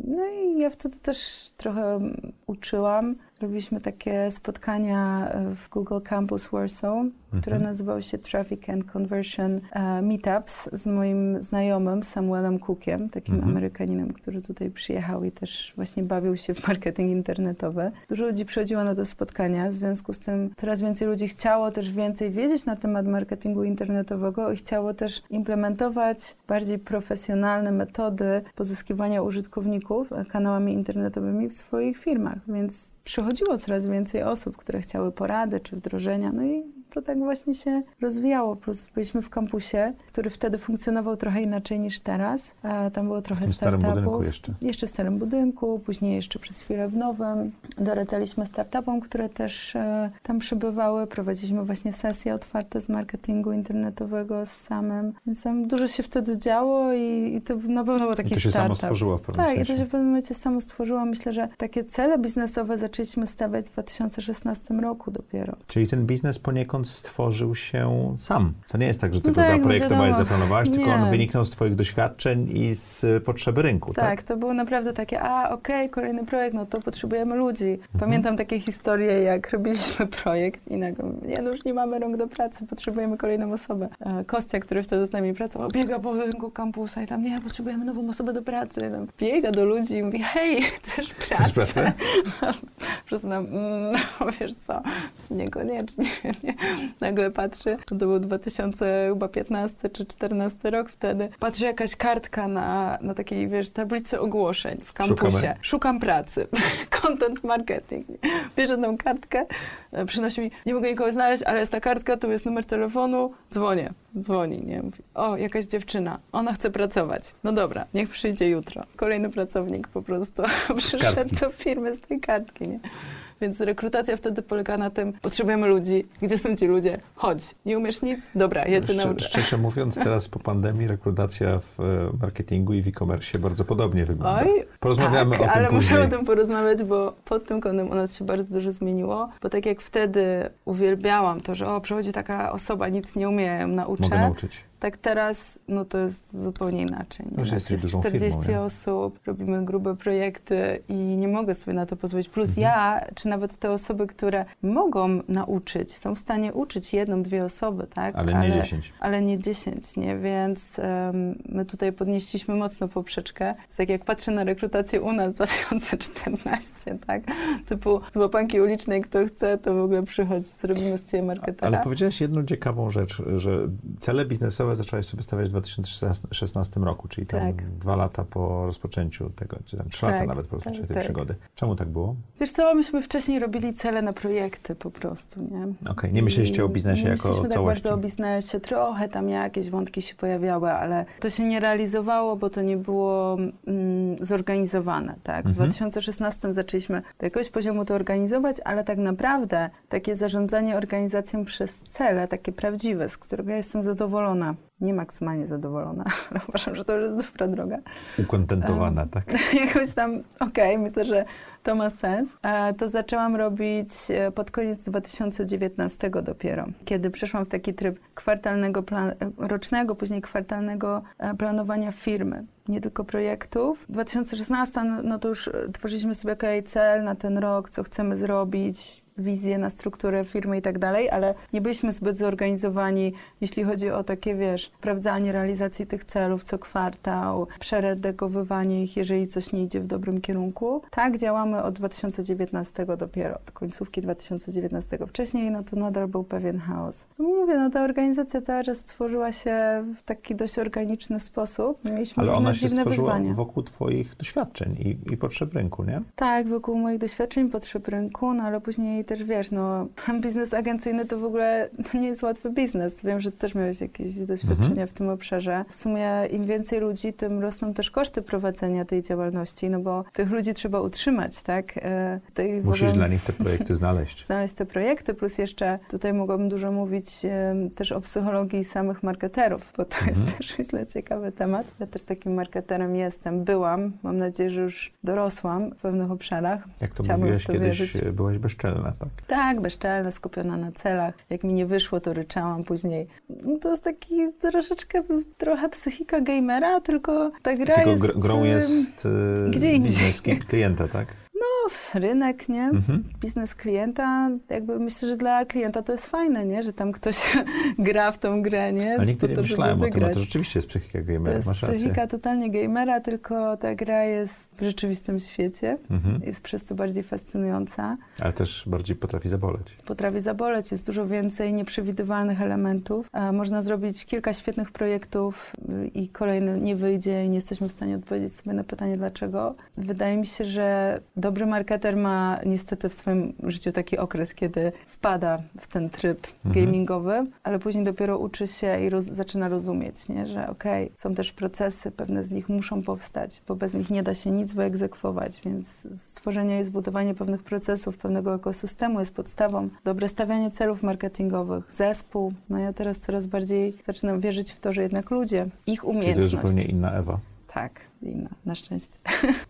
no i ja wtedy też trochę uczyłam Robiliśmy takie spotkania e, w Google Campus Warsaw, które mhm. nazywały się Traffic and Conversion uh, Meetups z moim znajomym Samuelem Cookiem, takim mhm. Amerykaninem, który tutaj przyjechał i też właśnie bawił się w marketing internetowy. Dużo ludzi przychodziło na te spotkania, w związku z tym coraz więcej ludzi chciało też więcej wiedzieć na temat marketingu internetowego i chciało też implementować bardziej profesjonalne metody pozyskiwania użytkowników kanałami internetowymi w swoich firmach, więc przychodziło coraz więcej osób, które chciały porady czy wdrożenia, no i to tak właśnie się rozwijało. Plus byliśmy w kampusie, który wtedy funkcjonował trochę inaczej niż teraz. Tam było trochę
w tym starym
startupów.
budynku jeszcze.
Jeszcze w starym budynku, później jeszcze przez chwilę w nowym. Doradzaliśmy startupom, które też e, tam przybywały. Prowadziliśmy właśnie sesje otwarte z marketingu internetowego z samym. Więc tam dużo się wtedy działo i, i to na pewno był taki
I to się
startup.
samo stworzyło w pewnym
Tak, i
sensie.
to się w pewnym momencie samo stworzyło. Myślę, że takie cele biznesowe zaczęliśmy stawiać w 2016 roku dopiero.
Czyli ten biznes poniekąd stworzył się sam. To nie jest tak, że ty
No
go
tak, no
zaprojektowałeś,
wiadomo.
zaplanowałaś, tylko on wyniknął z twoich doświadczeń i z potrzeby rynku, tak?
Tak, to było naprawdę takie, a okej, kolejny projekt, no to potrzebujemy ludzi.
Mhm.
Pamiętam takie historie, jak robiliśmy projekt i nagle, nie no już nie mamy rąk do pracy, potrzebujemy kolejną osobę. E, Kostia, który wtedy z nami pracował, biega po budynku kampusa i tam, nie, potrzebujemy nową osobę do pracy. Tam biega do ludzi i mówi, hej, chcesz pracę?
Chcesz pracę?
Po prostu tam, mm, no wiesz co, niekoniecznie. Nie? Nagle patrzy, to był 2015 czy 14 rok wtedy, patrzy jakaś kartka na, na takiej, wiesz, tablicy ogłoszeń w kampusie.
Szukamy.
Szukam pracy. Content marketing. Bierze tą kartkę, e, przynosi mi, nie mogę nikogo znaleźć, ale jest ta kartka, tu jest numer telefonu, dzwonię. Dzwoni, nie? Mówi, o, jakaś dziewczyna, ona chce pracować. No dobra, niech przyjdzie jutro. Kolejny pracownik po prostu przyszedł do firmy z tej kartki, nie? Więc rekrutacja wtedy polega na tym, potrzebujemy ludzi. Gdzie są ci ludzie? Chodź. Nie umiesz nic? Dobra, ja cię
Szczer-
nauczę.
szczerze mówiąc, teraz po pandemii rekrutacja w e, marketingu i w e-commerce bardzo podobnie wygląda.
Oj,
Porozmawiamy
tak,
o tym
ale
później.
musimy o tym porozmawiać, bo pod tym kątem u nas się bardzo dużo zmieniło. Bo tak jak wtedy uwielbiałam to, że o, przychodzi taka osoba, nic nie umie, ja ją nauczę.
Mogę nauczyć.
Tak teraz, no to jest zupełnie inaczej. Nie?
Już
jest
dużą
40
firmą,
osób, robimy grube projekty i nie mogę sobie na to pozwolić. Plus
Mhm.
ja, czy nawet te osoby, które mogą nauczyć, są w stanie uczyć jedną, dwie osoby, tak?
Ale nie 10.
Ale nie 10, nie? Więc em, my tutaj podnieśliśmy mocno poprzeczkę. Więc tak jak patrzę na rekrutację u nas 2014, tak? Typu z łapanki ulicznej, kto chce, to w ogóle przychodź, zrobimy z ciebie marketera.
Ale powiedziałaś jedną ciekawą rzecz, że cele biznesowe zaczęłaś sobie stawiać w 2016 roku, czyli tam
Tak.
dwa lata po rozpoczęciu tego, czy tam trzy
Tak,
lata nawet po rozpoczęciu
tak,
tej
tak.
przygody. Czemu tak było?
Wiesz co, myśmy wcześniej robili cele na projekty po prostu, nie?
Okej, nie myśleliście o
I
biznesie
nie
jako o
myśleliśmy tak
całości.
bardzo o biznesie, trochę tam jakieś wątki się pojawiały, ale to się nie realizowało, bo to nie było mm, zorganizowane, tak? W
Mhm.
2016 zaczęliśmy do jakiegoś poziomu to organizować, ale tak naprawdę takie zarządzanie organizacją przez cele, takie prawdziwe, z którego ja jestem zadowolona, nie maksymalnie zadowolona, ale uważam, że to już jest dobra droga,
Ukontentowana, tak?
jakoś tam, okej, myślę, że to ma sens. E, To zaczęłam robić e, pod koniec 2019 dopiero, kiedy przeszłam w taki tryb kwartalnego, plan- rocznego, później kwartalnego e, planowania firmy. Nie tylko projektów. 2016, no, no to już e, tworzyliśmy sobie okej, cel na ten rok, co chcemy zrobić, wizję na strukturę firmy i tak dalej, ale nie byliśmy zbyt zorganizowani, jeśli chodzi o takie, wiesz, sprawdzanie realizacji tych celów co kwartał, przeredagowywanie ich, jeżeli coś nie idzie w dobrym kierunku. Tak działamy od 2019 dopiero, od końcówki 2019. Wcześniej, no to nadal był pewien chaos. No mówię, no ta organizacja cały czas stworzyła się w taki dość organiczny sposób. Mieliśmy
Ale ona się stworzyła
wyzwania.
wokół twoich doświadczeń i, i potrzeb rynku, nie?
Tak, wokół moich doświadczeń, potrzeb rynku, no ale później też wiesz, no biznes agencyjny to w ogóle nie jest łatwy biznes. Wiem, że też miałeś jakieś doświadczenia
Mhm.
w tym obszarze. W sumie im więcej ludzi, tym rosną też koszty prowadzenia tej działalności, no bo tych ludzi trzeba utrzymać, tak? E, Tutaj
Musisz
mogą
dla nich te projekty znaleźć.
znaleźć te projekty, plus jeszcze tutaj mogłabym dużo mówić em, też o psychologii samych marketerów, bo to
Mhm.
jest też myślę ciekawy temat. Ja też takim marketerem jestem, byłam, mam nadzieję, że już dorosłam w pewnych obszarach.
Jak to
Chciałabym
mówiłaś kiedyś,
wierzyć.
byłaś bezczelna, tak?
Tak, bezczelna, skupiona na celach. Jak mi nie wyszło, to ryczałam później. No to jest taki troszeczkę, trochę psychika gamera, tylko ta gra
Tylko
jest...
gr- grą jest e,
gdzie indziej.
klienta, tak?
No, rynek, nie?
Mhm.
biznes klienta, jakby myślę, że dla klienta to jest fajne, nie? Że tam ktoś gra w tą grę, nie?
Ale nigdy nie
to,
myślałem o tym, a to rzeczywiście jest psychika
To
gamera,
jest
masz rację.
psychika totalnie gamera, tylko ta gra jest w rzeczywistym świecie.
Mhm.
Jest przez to bardziej fascynująca.
Ale też bardziej potrafi zaboleć.
Potrafi zaboleć, jest dużo więcej nieprzewidywalnych elementów. A można zrobić kilka świetnych projektów y, i kolejny nie wyjdzie i nie jesteśmy w stanie odpowiedzieć sobie na pytanie dlaczego. Wydaje mi się, że dobry marketer ma niestety w swoim życiu taki okres, kiedy wpada w ten tryb
Mhm.
gamingowy, ale później dopiero uczy się i roz, zaczyna rozumieć, nie? że okej, są też procesy, pewne z nich muszą powstać, bo bez nich nie da się nic wyegzekwować, więc stworzenie i zbudowanie pewnych procesów, pewnego ekosystemu jest podstawą. Dobre stawianie celów marketingowych, zespół. No ja teraz coraz bardziej zaczynam wierzyć w to, że jednak ludzie, ich
Czyli to jest
umiejętność.
zupełnie inna Ewa.
Tak, inna, na szczęście.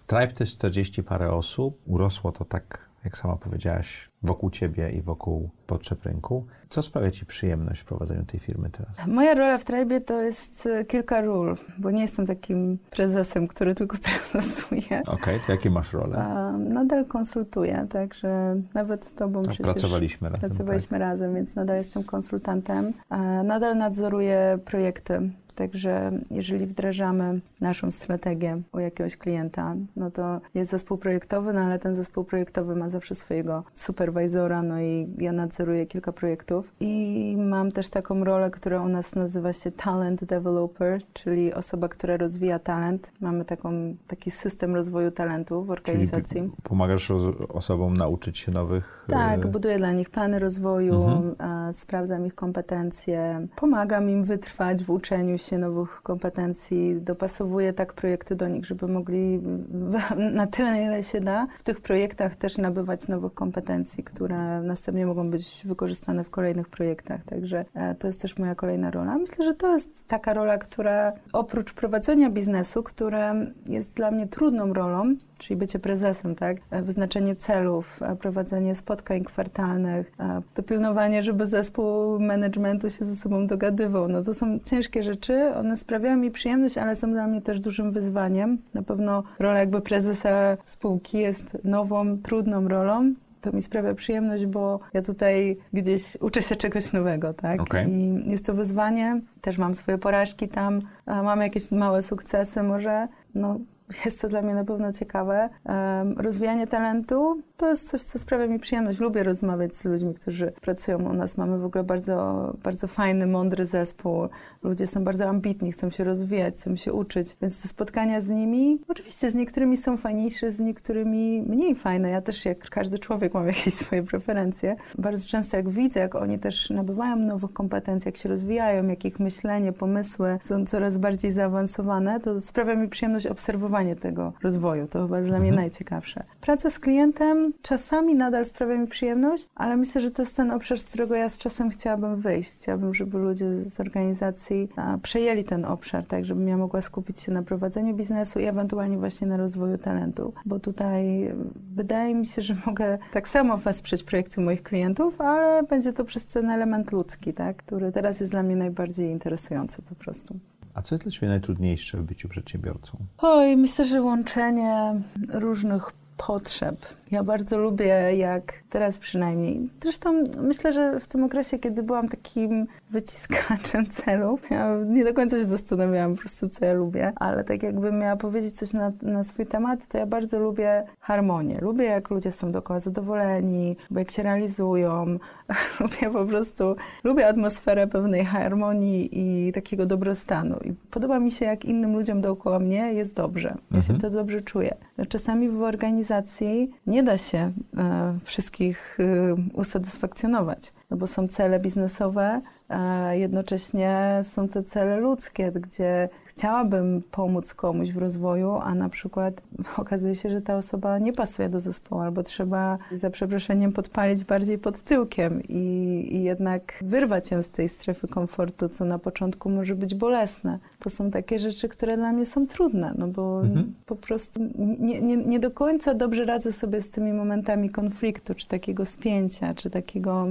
Tribe to jest 40 parę osób. Urosło to tak, jak sama powiedziałaś, wokół ciebie i wokół potrzeb rynku. Co sprawia ci przyjemność w prowadzeniu tej firmy teraz?
Moja rola w Tribe to jest e, kilka ról, bo nie jestem takim prezesem, który tylko prezesuje.
Okej, to jakie masz role?
A, nadal konsultuję, także nawet z Tobą
Tak,
przecież
pracowaliśmy razem.
pracowaliśmy razem, więc nadal jestem konsultantem. A, nadal nadzoruję projekty. Także jeżeli wdrażamy naszą strategię u jakiegoś klienta, no to jest zespół projektowy, no ale ten zespół projektowy ma zawsze swojego superwizora, no i ja nadzoruję kilka projektów. I mam też taką rolę, która u nas nazywa się Talent Developer, czyli osoba, która rozwija talent. Mamy taką, taki system rozwoju talentu w
Czyli
organizacji.
p- pomagasz osobom nauczyć się nowych...
Tak,
e,
buduję dla nich plany rozwoju,
Mhm.
e, sprawdzam ich kompetencje, pomagam im wytrwać w uczeniu się nowych kompetencji, dopasowuję tak projekty do nich, żeby mogli na tyle, na ile się da, w tych projektach też nabywać nowych kompetencji, które następnie mogą być wykorzystane w kolejnych projektach. Także e, to jest też moja kolejna rola. Myślę, że to jest taka rola, która oprócz prowadzenia biznesu, które jest dla mnie trudną rolą, czyli bycie prezesem, tak? E, Wyznaczenie celów, e, prowadzenie spotkań kwartalnych, dopilnowanie, żeby zespół managementu się ze sobą dogadywał. No to są ciężkie rzeczy, one sprawiają mi przyjemność, ale są dla mnie też dużym wyzwaniem. Na pewno rola jakby prezesa spółki jest nową, trudną rolą. To mi sprawia przyjemność, bo ja tutaj gdzieś uczę się czegoś nowego, tak?
Okej.
I jest to wyzwanie. Też mam swoje porażki tam, a mam jakieś małe sukcesy może. No, jest to dla mnie na pewno ciekawe. Rozwijanie talentu to jest coś, co sprawia mi przyjemność. Lubię rozmawiać z ludźmi, którzy pracują u nas. Mamy w ogóle bardzo, bardzo fajny, mądry zespół. Ludzie są bardzo ambitni, chcą się rozwijać, chcą się uczyć. Więc te spotkania z nimi, oczywiście z niektórymi są fajniejsze, z niektórymi mniej fajne. Ja też, jak każdy człowiek, mam jakieś swoje preferencje. Bardzo często jak widzę, jak oni też nabywają nowych kompetencji, jak się rozwijają, jak ich myślenie, pomysły są coraz bardziej zaawansowane, to sprawia mi przyjemność obserwowanie tego rozwoju. To chyba jest dla mnie
Mhm.
najciekawsze. Praca z klientem czasami nadal sprawia mi przyjemność, ale myślę, że to jest ten obszar, z którego ja z czasem chciałabym wyjść. Chciałabym, żeby ludzie z organizacji przejęli ten obszar, tak żebym ja mogła skupić się na prowadzeniu biznesu i ewentualnie właśnie na rozwoju talentu, bo tutaj e, wydaje mi się, że mogę tak samo wesprzeć projekty moich klientów, ale będzie to przez ten element ludzki, tak, który teraz jest dla mnie najbardziej interesujący po prostu.
A co jest dla ciebie najtrudniejsze w byciu przedsiębiorcą?
Oj, myślę, że łączenie różnych potrzeb. Ja bardzo lubię, jak teraz przynajmniej. Zresztą myślę, że w tym okresie, kiedy byłam takim wyciskaczem celów, ja nie do końca się zastanawiałam po prostu, co ja lubię, ale tak jakbym miała powiedzieć coś na, na swój temat, to ja bardzo lubię harmonię. Lubię, jak ludzie są dookoła zadowoleni, bo jak się realizują. lubię po prostu, lubię atmosferę pewnej harmonii i takiego dobrostanu. I podoba mi się, jak innym ludziom dookoła mnie jest dobrze. Ja się
Mhm.
wtedy dobrze czuję. Czasami w organizacji nie da się e, wszystkich e, usatysfakcjonować, no bo są cele biznesowe, a jednocześnie są te cele ludzkie, gdzie chciałabym pomóc komuś w rozwoju, a na przykład okazuje się, że ta osoba nie pasuje do zespołu, albo trzeba za przeproszeniem podpalić bardziej pod tyłkiem i, i jednak wyrwać się z tej strefy komfortu, co na początku może być bolesne. To są takie rzeczy, które dla mnie są trudne, no bo
Mhm.
po prostu nie, nie, nie do końca dobrze radzę sobie z tymi momentami konfliktu, czy takiego spięcia, czy takiego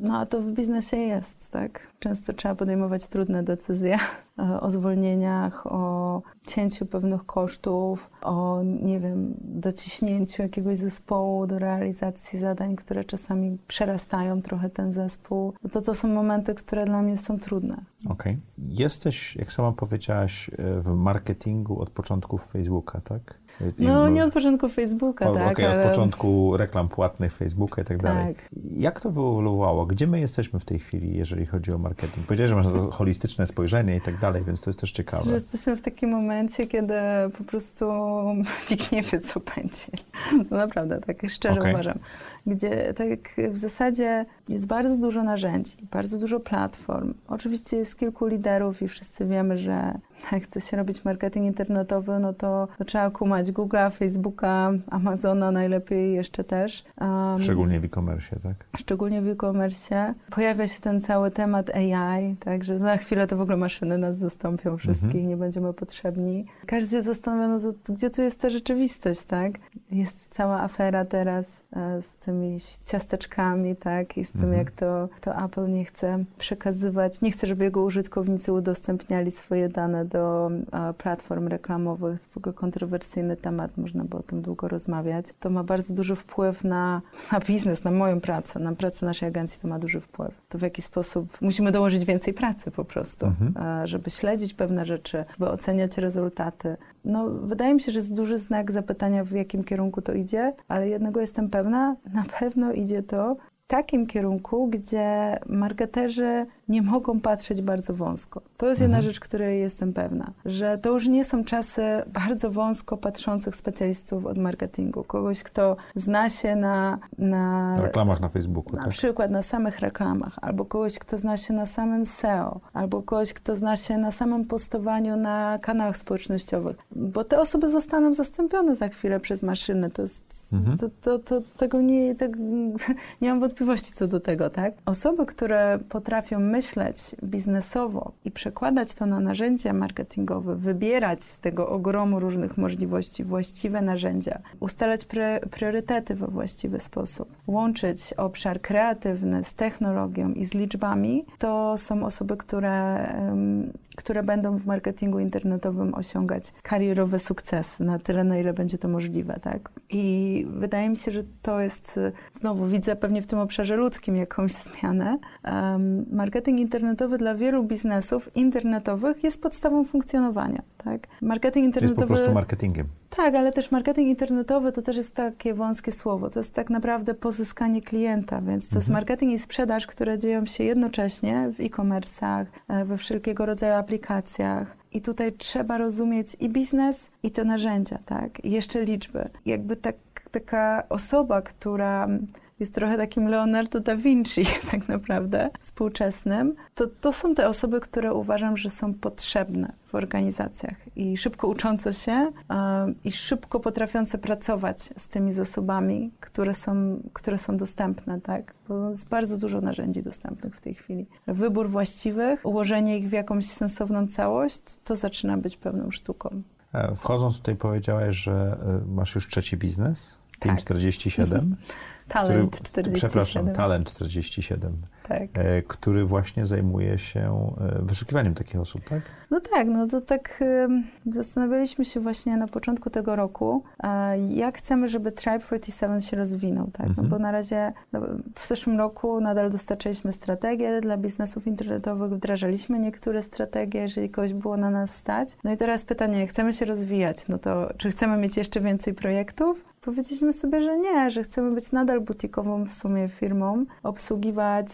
no a to w biznesie jest, tak? Często trzeba podejmować trudne decyzje e, o zwolnieniach, o cięciu pewnych kosztów, o, nie wiem, dociśnięciu jakiegoś zespołu do realizacji zadań, które czasami przerastają trochę ten zespół. No to to są momenty, które dla mnie są trudne.
Okej. Jesteś, jak sama powiedziałaś, e, w marketingu od początków Facebooka, tak?
No
i-
nie od początku Facebooka,
o,
tak,
okej,
ale...
od początku reklam płatnych Facebooka i tak dalej.
Tak.
Jak to wyewoluowało? Gdzie my jesteśmy w tej chwili, jeżeli chodzi o marketing? Powiedziałeś, że masz to holistyczne spojrzenie i tak dalej. dalej, więc to jest też ciekawe.
Że jesteśmy w takim momencie, kiedy po prostu nikt nie wie, co będzie. No naprawdę, tak szczerze okay. uważam. Gdzie tak w zasadzie jest bardzo dużo narzędzi, bardzo dużo platform. Oczywiście jest kilku liderów i wszyscy wiemy, że jak chce się robić marketing internetowy, no to, to trzeba kumać Google'a, Facebooka, Amazona najlepiej jeszcze też.
Um, szczególnie w e-commerce, tak?
Szczególnie w e-commerce. Pojawia się ten cały temat AI, także za chwilę to w ogóle maszyny nas zastąpią wszystkich, mhm. nie będziemy potrzebni. Każdy się zastanawia, no to, gdzie tu jest ta rzeczywistość, tak? Jest cała afera teraz e, z tymi ciasteczkami, tak? I z tym, mhm. jak to, to Apple nie chce przekazywać, nie chce, żeby jego użytkownicy udostępniali swoje dane do platform reklamowych. Jest w ogóle kontrowersyjny temat, można by o tym długo rozmawiać. To ma bardzo duży wpływ na, na biznes, na moją pracę, na pracę naszej agencji to ma duży wpływ. To w jaki sposób musimy dołożyć więcej pracy po prostu, mhm. żeby śledzić pewne rzeczy, by oceniać rezultaty. No, wydaje mi się, że jest duży znak zapytania, w jakim kierunku to idzie, ale jednego jestem pewna, na pewno idzie to takim kierunku, gdzie marketerzy nie mogą patrzeć bardzo wąsko. To jest jedna mhm. rzecz, której jestem pewna, że to już nie są czasy bardzo wąsko patrzących specjalistów od marketingu. Kogoś, kto zna się na...
Na reklamach na Facebooku.
Na tak? przykład na samych reklamach, albo kogoś, kto zna się na samym SEO, albo kogoś, kto zna się na samym postowaniu na kanałach społecznościowych. Bo te osoby zostaną zastąpione za chwilę przez maszyny. To jest Mhm. To, to, to, tego nie, nie mam wątpliwości co do tego, tak? Osoby, które potrafią myśleć biznesowo i przekładać to na narzędzia marketingowe, wybierać z tego ogromu różnych możliwości właściwe narzędzia, ustalać priorytety we właściwy sposób, łączyć obszar kreatywny z technologią i z liczbami, to są osoby, które, które będą w marketingu internetowym osiągać karierowe sukcesy na tyle, na ile będzie to możliwe, tak? I wydaje mi się, że to jest, znowu widzę pewnie w tym obszarze ludzkim jakąś zmianę. Marketing internetowy dla wielu biznesów internetowych jest podstawą funkcjonowania. Tak?
Marketing internetowy... Jest po prostu marketingiem.
Tak, ale też marketing internetowy to też jest takie wąskie słowo. To jest tak naprawdę pozyskanie klienta, więc to mhm. jest marketing i sprzedaż, które dzieją się jednocześnie w e-commerce'ach, e, we wszelkiego rodzaju aplikacjach. I tutaj trzeba rozumieć i biznes, i te narzędzia, tak? I jeszcze liczby. Jakby tak taka osoba, która jest trochę takim Leonardo da Vinci tak naprawdę, współczesnym, to, to są te osoby, które uważam, że są potrzebne w organizacjach i szybko uczące się i szybko potrafiące pracować z tymi zasobami, które są, które są dostępne, tak? Bo jest bardzo dużo narzędzi dostępnych w tej chwili. Wybór właściwych, ułożenie ich w jakąś sensowną całość, to zaczyna być pewną sztuką.
E, wchodząc tutaj powiedziałeś, że e, masz już trzeci biznes, tak. 47.
Talent który, 47.
Przepraszam, Talent 47 tak. E, który właśnie zajmuje się e, wyszukiwaniem takich osób, tak?
No tak, no to tak zastanawialiśmy się właśnie na początku tego roku, jak chcemy, żeby Tribe 47 się rozwinął, tak? No mhm. Bo na razie no, w zeszłym roku nadal dostarczyliśmy strategie dla biznesów internetowych, wdrażaliśmy niektóre strategie, jeżeli kogoś było na nas stać. No i teraz pytanie, chcemy się rozwijać, no to czy chcemy mieć jeszcze więcej projektów? Powiedzieliśmy sobie, że nie, że chcemy być nadal butikową w sumie firmą, obsługiwać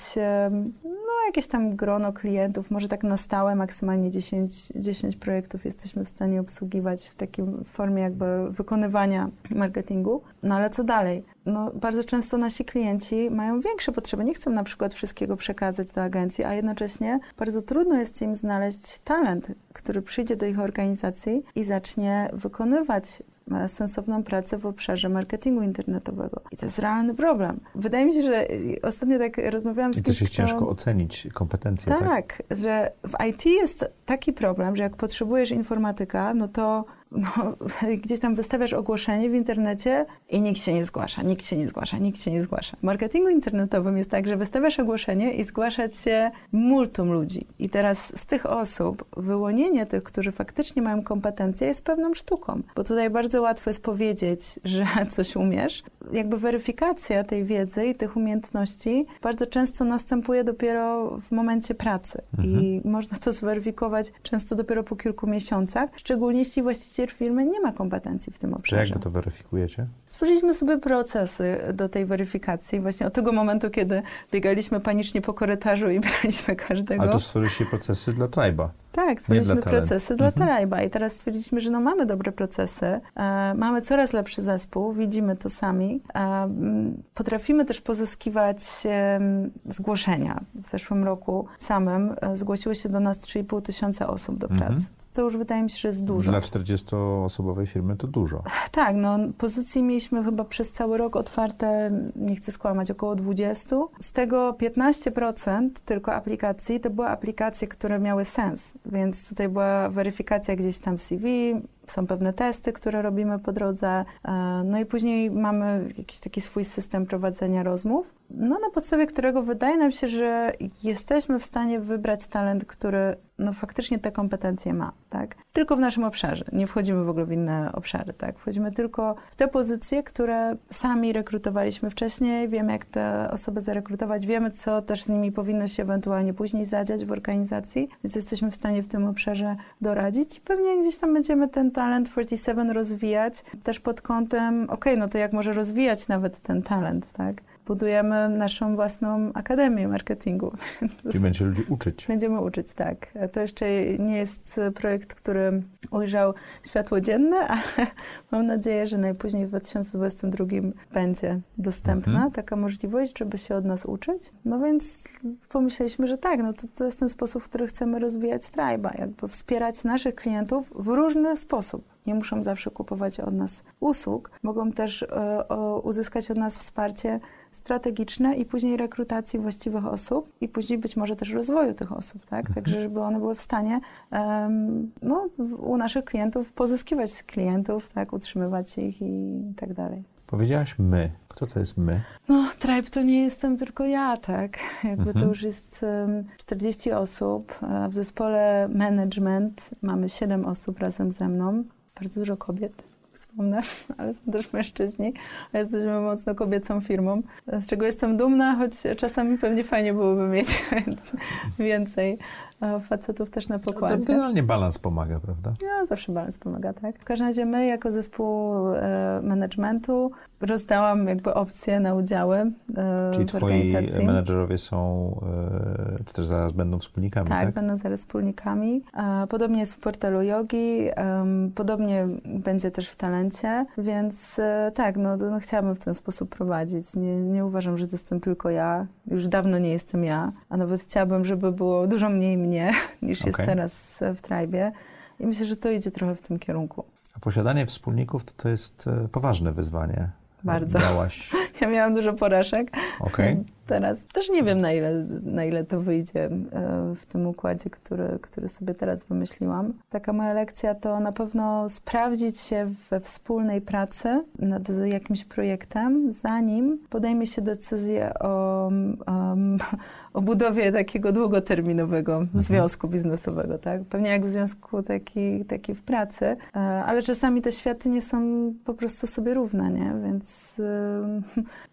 no, jakieś tam grono klientów, może tak na stałe, maksymalnie 10, 10 projektów jesteśmy w stanie obsługiwać w takiej formie jakby wykonywania marketingu. No ale co dalej? No, bardzo często nasi klienci mają większe potrzeby, nie chcą na przykład wszystkiego przekazać do agencji, a jednocześnie bardzo trudno jest im znaleźć talent, który przyjdzie do ich organizacji i zacznie wykonywać sensowną pracę w obszarze marketingu internetowego. I to jest realny problem. Wydaje mi się, że ostatnio tak rozmawiałam z
kimś, I też jest kto... ciężko ocenić kompetencje.
Tak, tak, że w IT jest taki problem, że jak potrzebujesz informatyka, no to no, gdzieś tam wystawiasz ogłoszenie w internecie i nikt się nie zgłasza, nikt się nie zgłasza, nikt się nie zgłasza. W marketingu internetowym jest tak, że wystawiasz ogłoszenie i zgłaszać się multum ludzi. I teraz z tych osób wyłonienie tych, którzy faktycznie mają kompetencje jest pewną sztuką, bo tutaj bardzo łatwo jest powiedzieć, że coś umiesz. Jakby weryfikacja tej wiedzy i tych umiejętności bardzo często następuje dopiero w momencie pracy mhm. i można to zweryfikować często dopiero po kilku miesiącach, szczególnie jeśli właściciel firmy nie ma kompetencji w tym obszarze.
jak to weryfikujecie?
Stworzyliśmy sobie procesy do tej weryfikacji. Właśnie od tego momentu, kiedy biegaliśmy panicznie po korytarzu i braliśmy każdego.
Ale to stworzyliście procesy dla Triba.
Tak, stworzyliśmy procesy dla
Mhm.
Triba i teraz stwierdziliśmy, że no mamy dobre procesy, e, mamy coraz lepszy zespół, widzimy to sami. E, potrafimy też pozyskiwać zgłoszenia. W zeszłym roku samym e, zgłosiło się do nas 3,5 tysiąca osób do
Mhm.
To już wydaje mi się, że jest dużo.
Dla 40-osobowej firmy to dużo.
Tak, no pozycji mieliśmy chyba przez cały rok otwarte, nie chcę skłamać, około 20. Z tego 15% tylko aplikacji to były aplikacje, które miały sens, więc tutaj była weryfikacja gdzieś tam CV, są pewne testy, które robimy po drodze, e, no i później mamy jakiś taki swój system prowadzenia rozmów, no na podstawie którego wydaje nam się, że jesteśmy w stanie wybrać talent, który no faktycznie te kompetencje ma, tak? Tylko w naszym obszarze. Nie wchodzimy w ogóle w inne obszary, tak? Wchodzimy tylko w te pozycje, które sami rekrutowaliśmy wcześniej, wiemy jak te osoby zarekrutować, wiemy co też z nimi powinno się ewentualnie później zadziać w organizacji, więc jesteśmy w stanie w tym obszarze doradzić. Pewnie gdzieś tam będziemy ten talent 47 rozwijać, też pod kątem, okej, no to jak może rozwijać nawet ten talent, tak? Budujemy naszą własną akademię marketingu.
Czyli będzie ludzi uczyć.
Będziemy uczyć, tak. To jeszcze nie jest projekt, który ujrzał światło dzienne, ale mam nadzieję, że najpóźniej w 2022 będzie dostępna
Mhm.
taka możliwość, żeby się od nas uczyć. No więc pomyśleliśmy, że tak, no to, to jest ten sposób, w który chcemy rozwijać Tribe'a, jakby wspierać naszych klientów w różny sposób. Nie muszą zawsze kupować od nas usług, mogą też e, uzyskać od nas wsparcie strategiczne i później rekrutacji właściwych osób i później być może też rozwoju tych osób, tak? Także żeby one były w stanie no, u naszych klientów pozyskiwać klientów, tak? Utrzymywać ich i tak dalej.
Powiedziałaś my. Kto to jest my?
No, Tribe to nie jestem tylko ja, tak? Jakby to
Mhm.
już jest em, 40 osób. a W zespole management mamy 7 osób razem ze mną. Bardzo dużo kobiet, wspomnę, ale są też mężczyźni. A jesteśmy mocno kobiecą firmą, z czego jestem dumna, choć czasami pewnie fajnie byłoby mieć więcej facetów też na
To
pokładzie.
generalnie balans pomaga, prawda?
Ja zawsze balans pomaga, tak? W każdym razie my jako zespół e, managementu rozdałam jakby opcje na udziały e,
Czyli
w
twoi menedżerowie są, e, czy też zaraz będą wspólnikami,
Tak,
tak?
będą zaraz wspólnikami. Podobnie jest w portalu Yogi, em, podobnie będzie też w talencie, więc tak, no, no chciałabym w ten sposób prowadzić. Nie, nie uważam, że to jestem tylko ja. Już dawno nie jestem ja, a nawet chciałabym, żeby było dużo mniej mnie niż jest
Okej.
teraz w Tribe. I myślę, że to idzie trochę w tym kierunku.
A posiadanie wspólników to, to jest e, poważne wyzwanie.
Bardzo.
Miałaś,
Ja miałam dużo porażek.
okej.
Teraz też nie wiem, na ile, na ile to wyjdzie e, w tym układzie, który, który sobie teraz wymyśliłam. Taka moja lekcja to na pewno sprawdzić się we wspólnej pracy nad jakimś projektem, zanim podejmie się decyzję o, em, o budowie takiego długoterminowego związku biznesowego. Tak? Pewnie jak w związku taki, taki w pracy, e, ale czasami te światy nie są po prostu sobie równe, nie? więc em,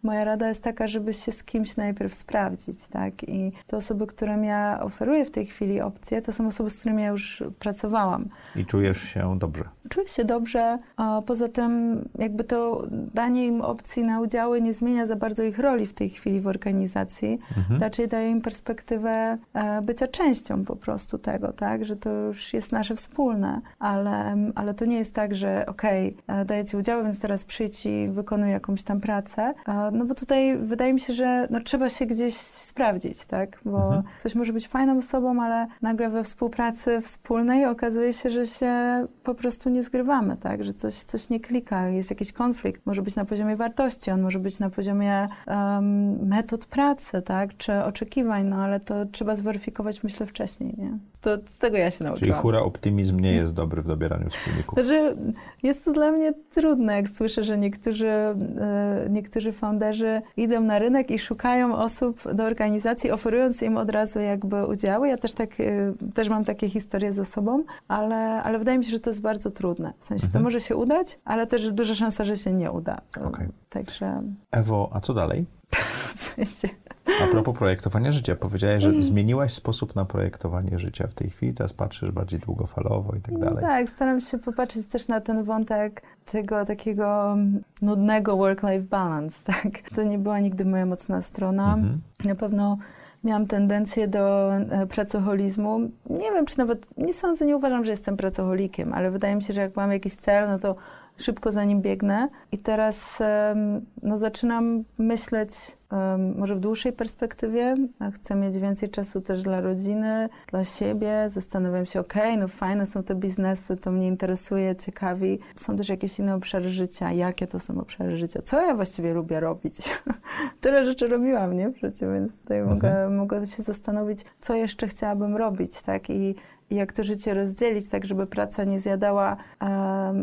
moja rada jest taka, żeby się z kimś najpierw sprawdzić, tak? I te osoby, którym ja oferuję w tej chwili opcje, to są osoby, z którymi ja już pracowałam.
I czujesz się dobrze.
Czuję się dobrze, a poza tym jakby to danie im opcji na udziały nie zmienia za bardzo ich roli w tej chwili w organizacji.
Mhm.
Raczej daje im perspektywę e, bycia częścią po prostu tego, tak? Że to już jest nasze wspólne, ale, ale to nie jest tak, że okej, okay, daję ci udziały, więc teraz przyjdź i wykonuj jakąś tam pracę. E, No bo tutaj wydaje mi się, że no, trzeba się gdzieś sprawdzić, tak? Bo
Mhm.
ktoś może być fajną osobą, ale nagle we współpracy wspólnej okazuje się, że się po prostu nie zgrywamy, tak? Że coś, coś nie klika, jest jakiś konflikt. Może być na poziomie wartości, on może być na poziomie em, metod pracy, tak? Czy oczekiwań, no ale to trzeba zweryfikować, myślę, wcześniej, nie? To z tego ja się
Czyli
nauczyłam.
hura optymizm nie jest dobry w dobieraniu wspólników.
Znaczy, jest to dla mnie trudne, jak słyszę, że niektórzy, e, niektórzy founderzy idą na rynek i szukają osób do organizacji, oferując im od razu jakby udziały. Ja też, tak, e, też mam takie historie za sobą, ale, ale wydaje mi się, że to jest bardzo trudne. W sensie to
Mhm.
może się udać, ale też duża szansa, że się nie uda.
Okej.
Także
Ewo, a co dalej?
w sensie,
A propos projektowania życia, powiedziałeś, że mm. zmieniłaś sposób na projektowanie życia w tej chwili, teraz patrzysz bardziej długofalowo i tak no dalej.
No tak, staram się popatrzeć też na ten wątek tego takiego nudnego work-life balance, tak? To nie była nigdy moja mocna strona. Mm -hmm. Na pewno miałam tendencję do e, pracoholizmu. Nie wiem, czy nawet, nie sądzę, nie uważam, że jestem pracoholikiem, ale wydaje mi się, że jak mam jakiś cel, no to szybko za nim biegnę. I teraz no, zaczynam myśleć może w dłuższej perspektywie. Chcę mieć więcej czasu też dla rodziny, dla siebie. Zastanawiam się, okej, okay, no fajne są te biznesy, to mnie interesuje, ciekawi. Są też jakieś inne obszary życia. Jakie to są obszary życia? Co ja właściwie lubię robić? Tyle rzeczy robiłam, nie? Przecież, więc tutaj mhm. mogę, mogę się zastanowić, co jeszcze chciałabym robić, tak? I jak to życie rozdzielić, tak żeby praca nie zjadała,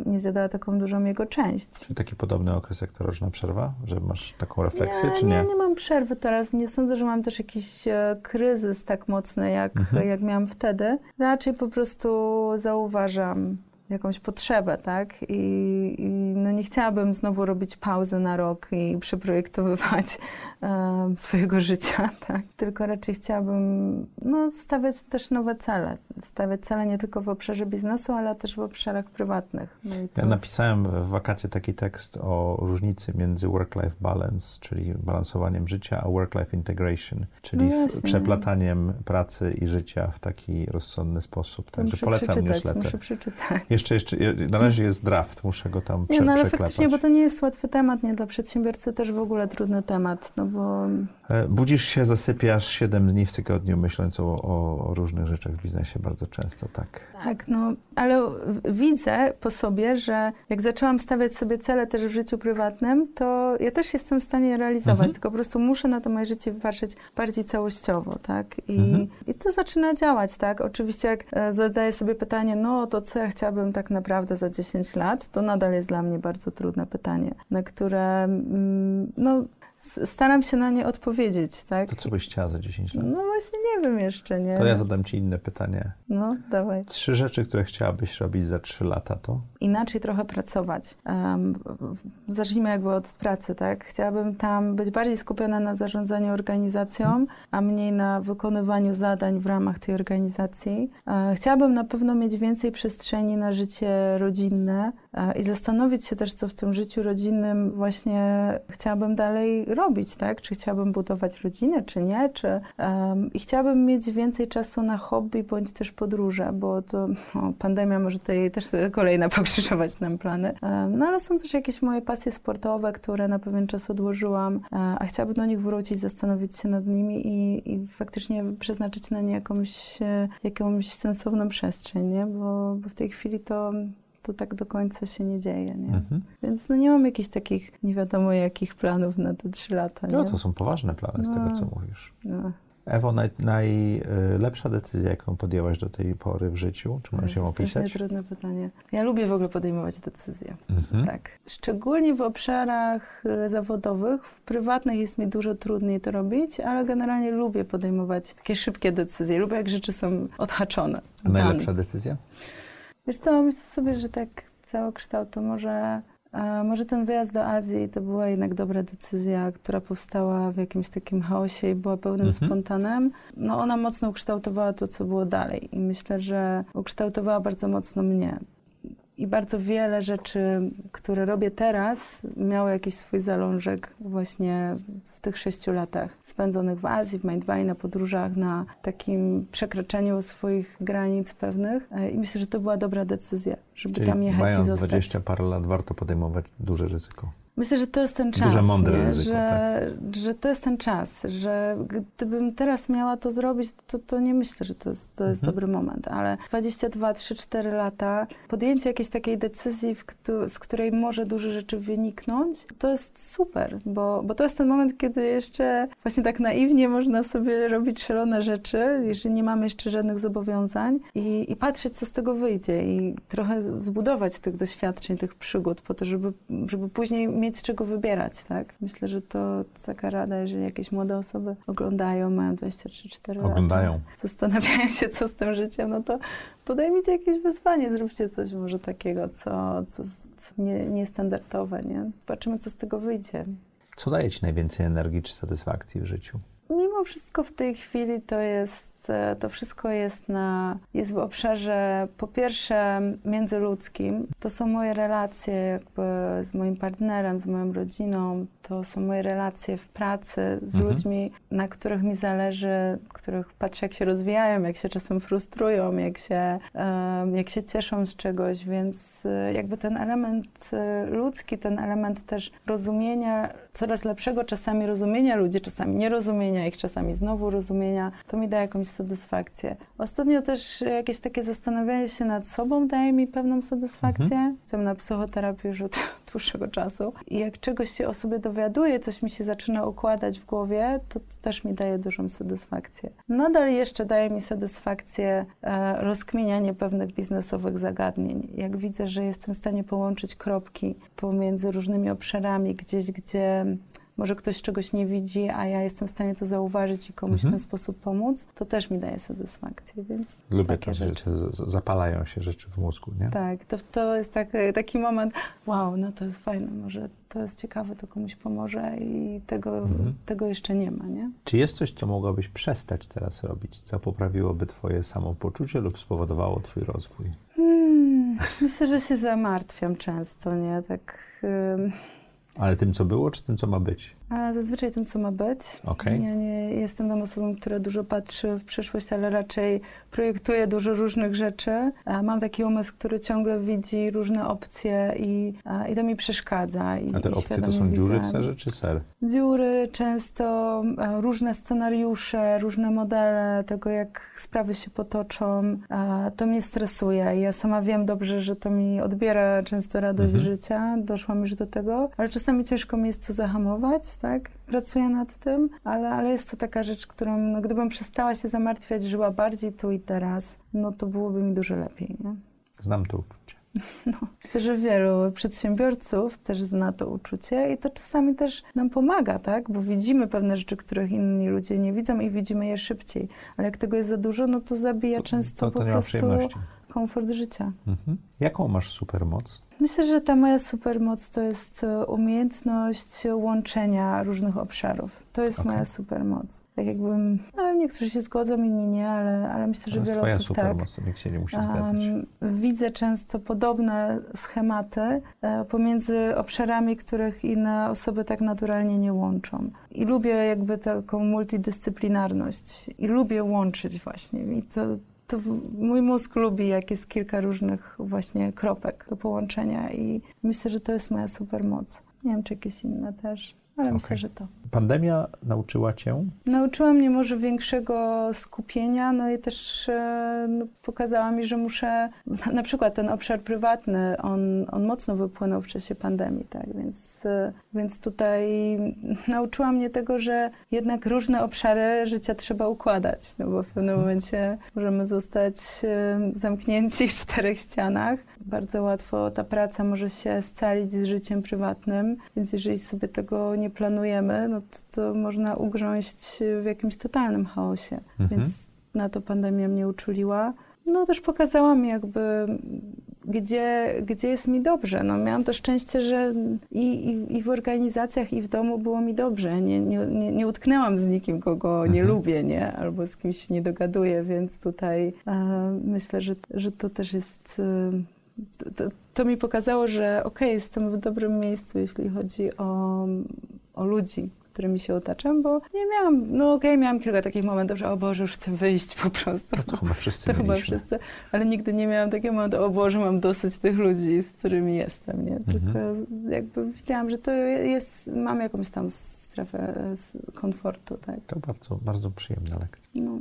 nie zjadała taką dużą jego część.
Czy taki podobny okres jak ta roczna przerwa? Że masz taką refleksję,
nie,
czy nie?
Nie, nie mam przerwy teraz. Nie sądzę, że mam też jakiś e, kryzys tak mocny, jak, mhm. jak miałam wtedy. Raczej po prostu zauważam jakąś potrzebę, tak? I, I, no nie chciałabym znowu robić pauzy na rok i przeprojektowywać e, swojego życia, tak? Tylko raczej chciałabym no, stawiać też nowe cele. Stawiać cele nie tylko w obszarze biznesu, ale też w obszarach prywatnych. No
ja napisałem w wakacje taki tekst o różnicy między work-life balance, czyli balansowaniem życia, a work-life integration, czyli no przeplataniem pracy i życia w taki rozsądny sposób. Także polecam newsletter.
Muszę przeczytać
jeszcze, jeszcze, na razie jest draft, muszę go tam prze,
nie, no, ale
przeklepać.
faktycznie, bo to nie jest łatwy temat, nie dla przedsiębiorcy też w ogóle trudny temat, no bo...
E, budzisz się, zasypiasz 7 dni w tygodniu myśląc o, o, różnych rzeczach w biznesie bardzo często, tak.
Tak, no, ale widzę po sobie, że jak zaczęłam stawiać sobie cele też w życiu prywatnym, to ja też jestem w stanie realizować, mhm. tylko po prostu muszę na to moje życie patrzeć bardziej całościowo, tak, i, mhm. i to zaczyna działać, tak. Oczywiście jak e, zadaję sobie pytanie, no to co ja chciałabym tak naprawdę za 10 lat, to nadal jest dla mnie bardzo trudne pytanie, na które mm, no, staram się na nie odpowiedzieć, tak?
To co byś chciała za 10 lat?
No właśnie nie wiem jeszcze, nie?
To ja zadam ci inne pytanie.
No, dawaj.
Trzy rzeczy, które chciałabyś robić za 3 lata, to?
Inaczej trochę pracować. Um, zacznijmy jakby od pracy, tak? Chciałabym tam być bardziej skupiona na zarządzaniu organizacją, a mniej na wykonywaniu zadań w ramach tej organizacji. E, chciałabym na pewno mieć więcej przestrzeni na życie rodzinne e, i zastanowić się też, co w tym życiu rodzinnym właśnie chciałabym dalej robić, tak? Czy chciałabym budować rodzinę, czy nie, czy... Um, I chciałabym mieć więcej czasu na hobby, bądź też podróże, bo to pandemia może tutaj też kolejna pokrzyżować nam plany. Um, no ale są też jakieś moje pasje sportowe, które na pewien czas odłożyłam, um, a chciałabym do nich wrócić, zastanowić się nad nimi i, i faktycznie przeznaczyć na nie jakąś, e, jakąś sensowną przestrzeń, nie? Bo, bo w tej chwili to to tak do końca się nie dzieje, nie? Mhm. Więc no nie mam jakichś takich nie wiadomo jakich planów na te trzy lata,
No to są poważne plany z no, tego, co mówisz. No. Ewo, naj, najlepsza decyzja, jaką podjęłaś do tej pory w życiu? Czy możesz ją opisać?
To trudne pytanie. Ja lubię w ogóle podejmować decyzje. Mhm. Tak. Szczególnie w obszarach y, zawodowych. W prywatnych jest mi dużo trudniej to robić, ale generalnie lubię podejmować takie szybkie decyzje. Lubię, jak rzeczy są odhaczone.
A najlepsza decyzja?
Wiesz co, myślę sobie, że tak całokształt to może, a może ten wyjazd do Azji to była jednak dobra decyzja, która powstała w jakimś takim chaosie i była pełnym mhm. spontanem. No ona mocno ukształtowała to, co było dalej i myślę, że ukształtowała bardzo mocno mnie i bardzo wiele rzeczy, które robię teraz, miało jakiś swój zalążek właśnie w tych sześciu latach spędzonych w Azji, w Mind Valley, na podróżach, na takim przekraczaniu swoich granic pewnych. E, I myślę, że to była dobra decyzja, żeby
Czyli
tam jechać
mając
i zostać.
20 parę lat warto podejmować duże ryzyko.
Myślę, że to jest ten czas.
Duże, mądre
nie?
ryzyko,
że, tak. że to jest ten czas, że gdybym teraz miała to zrobić, to, to nie myślę, że to jest, to jest mhm. dobry moment, ale 22, 3, 4 lata, podjęcie jakiejś takiej decyzji, z której może dużo rzeczy wyniknąć, to jest super, bo, bo to jest ten moment, kiedy jeszcze właśnie tak naiwnie można sobie robić szalone rzeczy, jeżeli nie mamy jeszcze żadnych zobowiązań i, i patrzeć, co z tego wyjdzie i trochę zbudować tych doświadczeń, tych przygód po to, żeby, żeby później mieć mieć z czego wybierać, tak? Myślę, że to taka rada, jeżeli jakieś młode osoby oglądają, mają 23-4 lata.
Oglądają.
Zastanawiają się, co z tym życiem, no to podejmijcie jakieś wyzwanie, zróbcie coś może takiego, co, co, co nie, niestandardowe, nie? Zobaczymy, co z tego wyjdzie.
Co daje ci najwięcej energii czy satysfakcji w życiu?
Mimo wszystko w tej chwili to jest, e, to wszystko jest na, jest w obszarze po pierwsze międzyludzkim. To są moje relacje jakby z moim partnerem, z moją rodziną, to są moje relacje w pracy z mhm. ludźmi, na których mi zależy, których patrzę jak się rozwijają, jak się czasem frustrują, jak się, jak się cieszą z czegoś, więc e, jakby ten element e, ludzki, ten element też rozumienia, coraz lepszego czasami rozumienia ludzi, czasami nierozumienia ich, czasami znowu rozumienia, to mi daje jakąś satysfakcję. Ostatnio też jakieś takie zastanawianie się nad sobą daje mi pewną satysfakcję. Mhm. Jestem na psychoterapii już od dłuższego czasu i jak czegoś się o sobie dowiaduję, coś mi się zaczyna układać w głowie, to, to też mi daje dużą satysfakcję. Nadal jeszcze daje mi satysfakcję e, rozkminianie pewnych biznesowych zagadnień. Jak widzę, że jestem w stanie połączyć kropki pomiędzy różnymi obszarami, gdzieś, gdzie może ktoś czegoś nie widzi, a ja jestem w stanie to zauważyć i komuś mhm. w ten sposób pomóc, to też mi daje satysfakcję, więc
Lubię takie rzeczy. Zapalają się rzeczy w mózgu, nie?
Tak, to, to jest taki, taki moment, wow, no to jest fajne, może to jest ciekawe, to komuś pomoże i tego, mhm. tego jeszcze nie ma, nie?
Czy jest coś, co mogłabyś przestać teraz robić, co poprawiłoby twoje samopoczucie lub spowodowało twój rozwój?
Hmm, myślę, że się zamartwiam często, nie? Tak...
Ale tym, co było, czy tym, co ma być?
A zazwyczaj tym, co ma być.
Okay.
Ja nie jestem tą osobą, która dużo patrzy w przyszłość, ale raczej projektuje dużo różnych rzeczy. mam taki umysł, który ciągle widzi różne opcje i, i to mi przeszkadza. I,
a te opcje to są dziury w serze czy ser?
Dziury, często różne scenariusze, różne modele tego, jak sprawy się potoczą. to mnie stresuje. Ja sama wiem dobrze, że to mi odbiera często radość mhm. życia. Doszłam już do tego, ale czasami ciężko mi jest to zahamować tak? Pracuję nad tym, ale, ale jest to taka rzecz, którą, no, gdybym przestała się zamartwiać, żyła bardziej tu i teraz, no to byłoby mi dużo lepiej, nie?
Znam to uczucie.
No, myślę, że wielu przedsiębiorców też zna to uczucie i to czasami też nam pomaga, tak? Bo widzimy pewne rzeczy, których inni ludzie nie widzą i widzimy je szybciej. Ale jak tego jest za dużo, no to zabija to, często to, to po prostu komfort życia. Mhm.
Jaką masz supermoc?
Myślę, że ta moja supermoc to jest e, umiejętność łączenia różnych obszarów. To jest okay. moja supermoc. Tak jakbym, no, niektórzy się zgodzą, inni nie, ale, ale myślę, że wiele
twoja
osób
supermoc, tak. to nikt się nie musi zgadzać. Um,
widzę często podobne schematy e, pomiędzy obszarami, których inne osoby tak naturalnie nie łączą. I lubię jakby taką multidyscyplinarność. I lubię łączyć właśnie. I to, to mój mózg lubi, jak jest kilka różnych właśnie kropek do połączenia i myślę, że to jest moja supermoc. Nie wiem, czy jakieś inne też, ale okay. myślę, że to.
Pandemia nauczyła cię?
Nauczyła mnie może większego skupienia, no i też e, no, pokazała mi, że muszę, na przykład ten obszar prywatny, on, on mocno wypłynął w czasie pandemii, tak, więc, e, więc tutaj nauczyła mnie tego, że jednak różne obszary życia trzeba układać, no bo w pewnym momencie możemy zostać e, zamknięci w czterech ścianach, bardzo łatwo ta praca może się scalić z życiem prywatnym, więc jeżeli sobie tego nie planujemy, no to, to można ugrząść w jakimś totalnym chaosie. Mhm. Więc na to pandemia mnie uczuliła. No też pokazała mi jakby, gdzie, gdzie jest mi dobrze. No, miałam to szczęście, że i, i, i w organizacjach, i w domu było mi dobrze. Nie, nie, nie, nie utknęłam z nikim, kogo nie mhm. lubię, nie? albo z kimś nie dogaduję, więc tutaj e, myślę, że, że to też jest... E, to, to, mi pokazało, że okej, okay, jestem w dobrym miejscu, jeśli chodzi o, o ludzi, którymi się otaczam, bo nie miałam, no okej, okay, miałam kilka takich momentów, że o Boże, już chcę wyjść po prostu.
No to chyba wszyscy to chyba wszyscy,
ale nigdy nie miałam takiego momentu, o Boże, mam dosyć tych ludzi, z którymi jestem, nie? Tylko mhm. jakby widziałam, że to jest, mam jakąś tam strefę komfortu, tak.
To bardzo, bardzo przyjemna lekcja. No.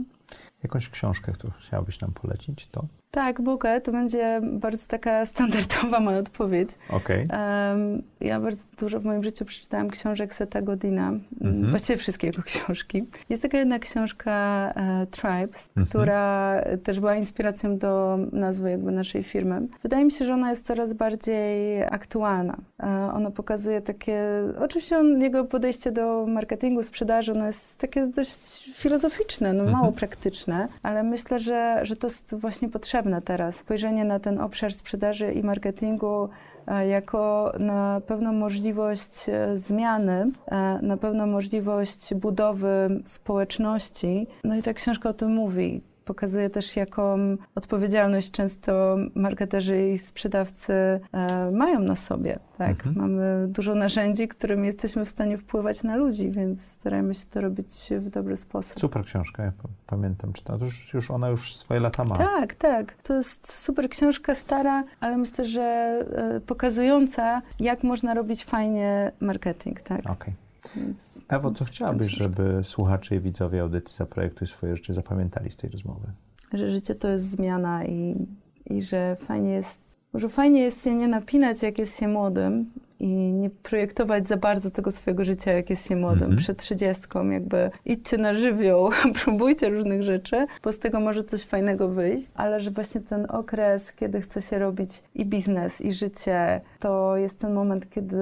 Jakąś książkę, którą chciałabyś nam polecić, to?
Tak, mogę. To będzie bardzo taka standardowa moja odpowiedź.
Okay. Um,
ja bardzo dużo w moim życiu przeczytałam książek Seta Godina. Mm-hmm. Właściwie wszystkie jego książki. Jest taka jedna książka e, Tribes, mm-hmm. która też była inspiracją do nazwy jakby naszej firmy. Wydaje mi się, że ona jest coraz bardziej aktualna. E, ona pokazuje takie... Oczywiście on, jego podejście do marketingu, sprzedaży, ono jest takie dość filozoficzne, no, mm-hmm. mało praktyczne specyficzne, ale myślę, że, że to jest właśnie potrzebne teraz. Spojrzenie na ten obszar sprzedaży i marketingu e, jako na pewną możliwość e, zmiany, e, na pewną możliwość budowy społeczności. No i ta książka o tym mówi pokazuje też, jaką odpowiedzialność często marketerzy i sprzedawcy e, mają na sobie. Tak? Mhm. Mamy dużo narzędzi, którymi jesteśmy w stanie wpływać na ludzi, więc starajmy się to robić w dobry sposób.
Super książka, ja pamiętam, czy to już, już ona już swoje lata ma.
Tak, tak. To jest super książka, stara, ale myślę, że e, pokazująca, jak można robić fajnie marketing. Tak?
Okay. Więc Ewo, co chciałabyś, żeby słuchacze i widzowie audycji Zaprojektuj swoje życie zapamiętali z tej rozmowy?
Że życie to jest zmiana i, i że fajnie jest, że fajnie jest się nie napinać, jak jest się młodym, i nie projektować za bardzo tego swojego życia, jak jest się młodym, mhm. przed trzydziestką, jakby idźcie na żywioł, próbujcie różnych rzeczy, bo z tego może coś fajnego wyjść, ale że właśnie ten okres, kiedy chce się robić i biznes, i życie, to jest ten moment, kiedy,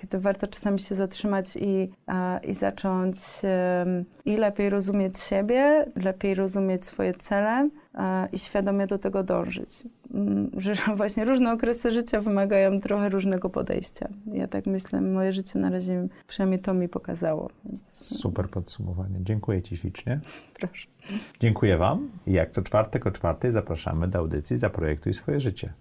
kiedy warto czasami się zatrzymać i, i zacząć i lepiej rozumieć siebie, lepiej rozumieć swoje cele, i świadomie do tego dążyć. Mm, że właśnie różne okresy życia wymagają trochę różnego podejścia. Ja tak myślę, moje życie na razie przynajmniej to mi pokazało. Więc...
Super podsumowanie. Dziękuję Ci ślicznie.
Proszę.
Dziękuję Wam jak to czwartek o czwartej zapraszamy do audycji Zaprojektuj swoje życie.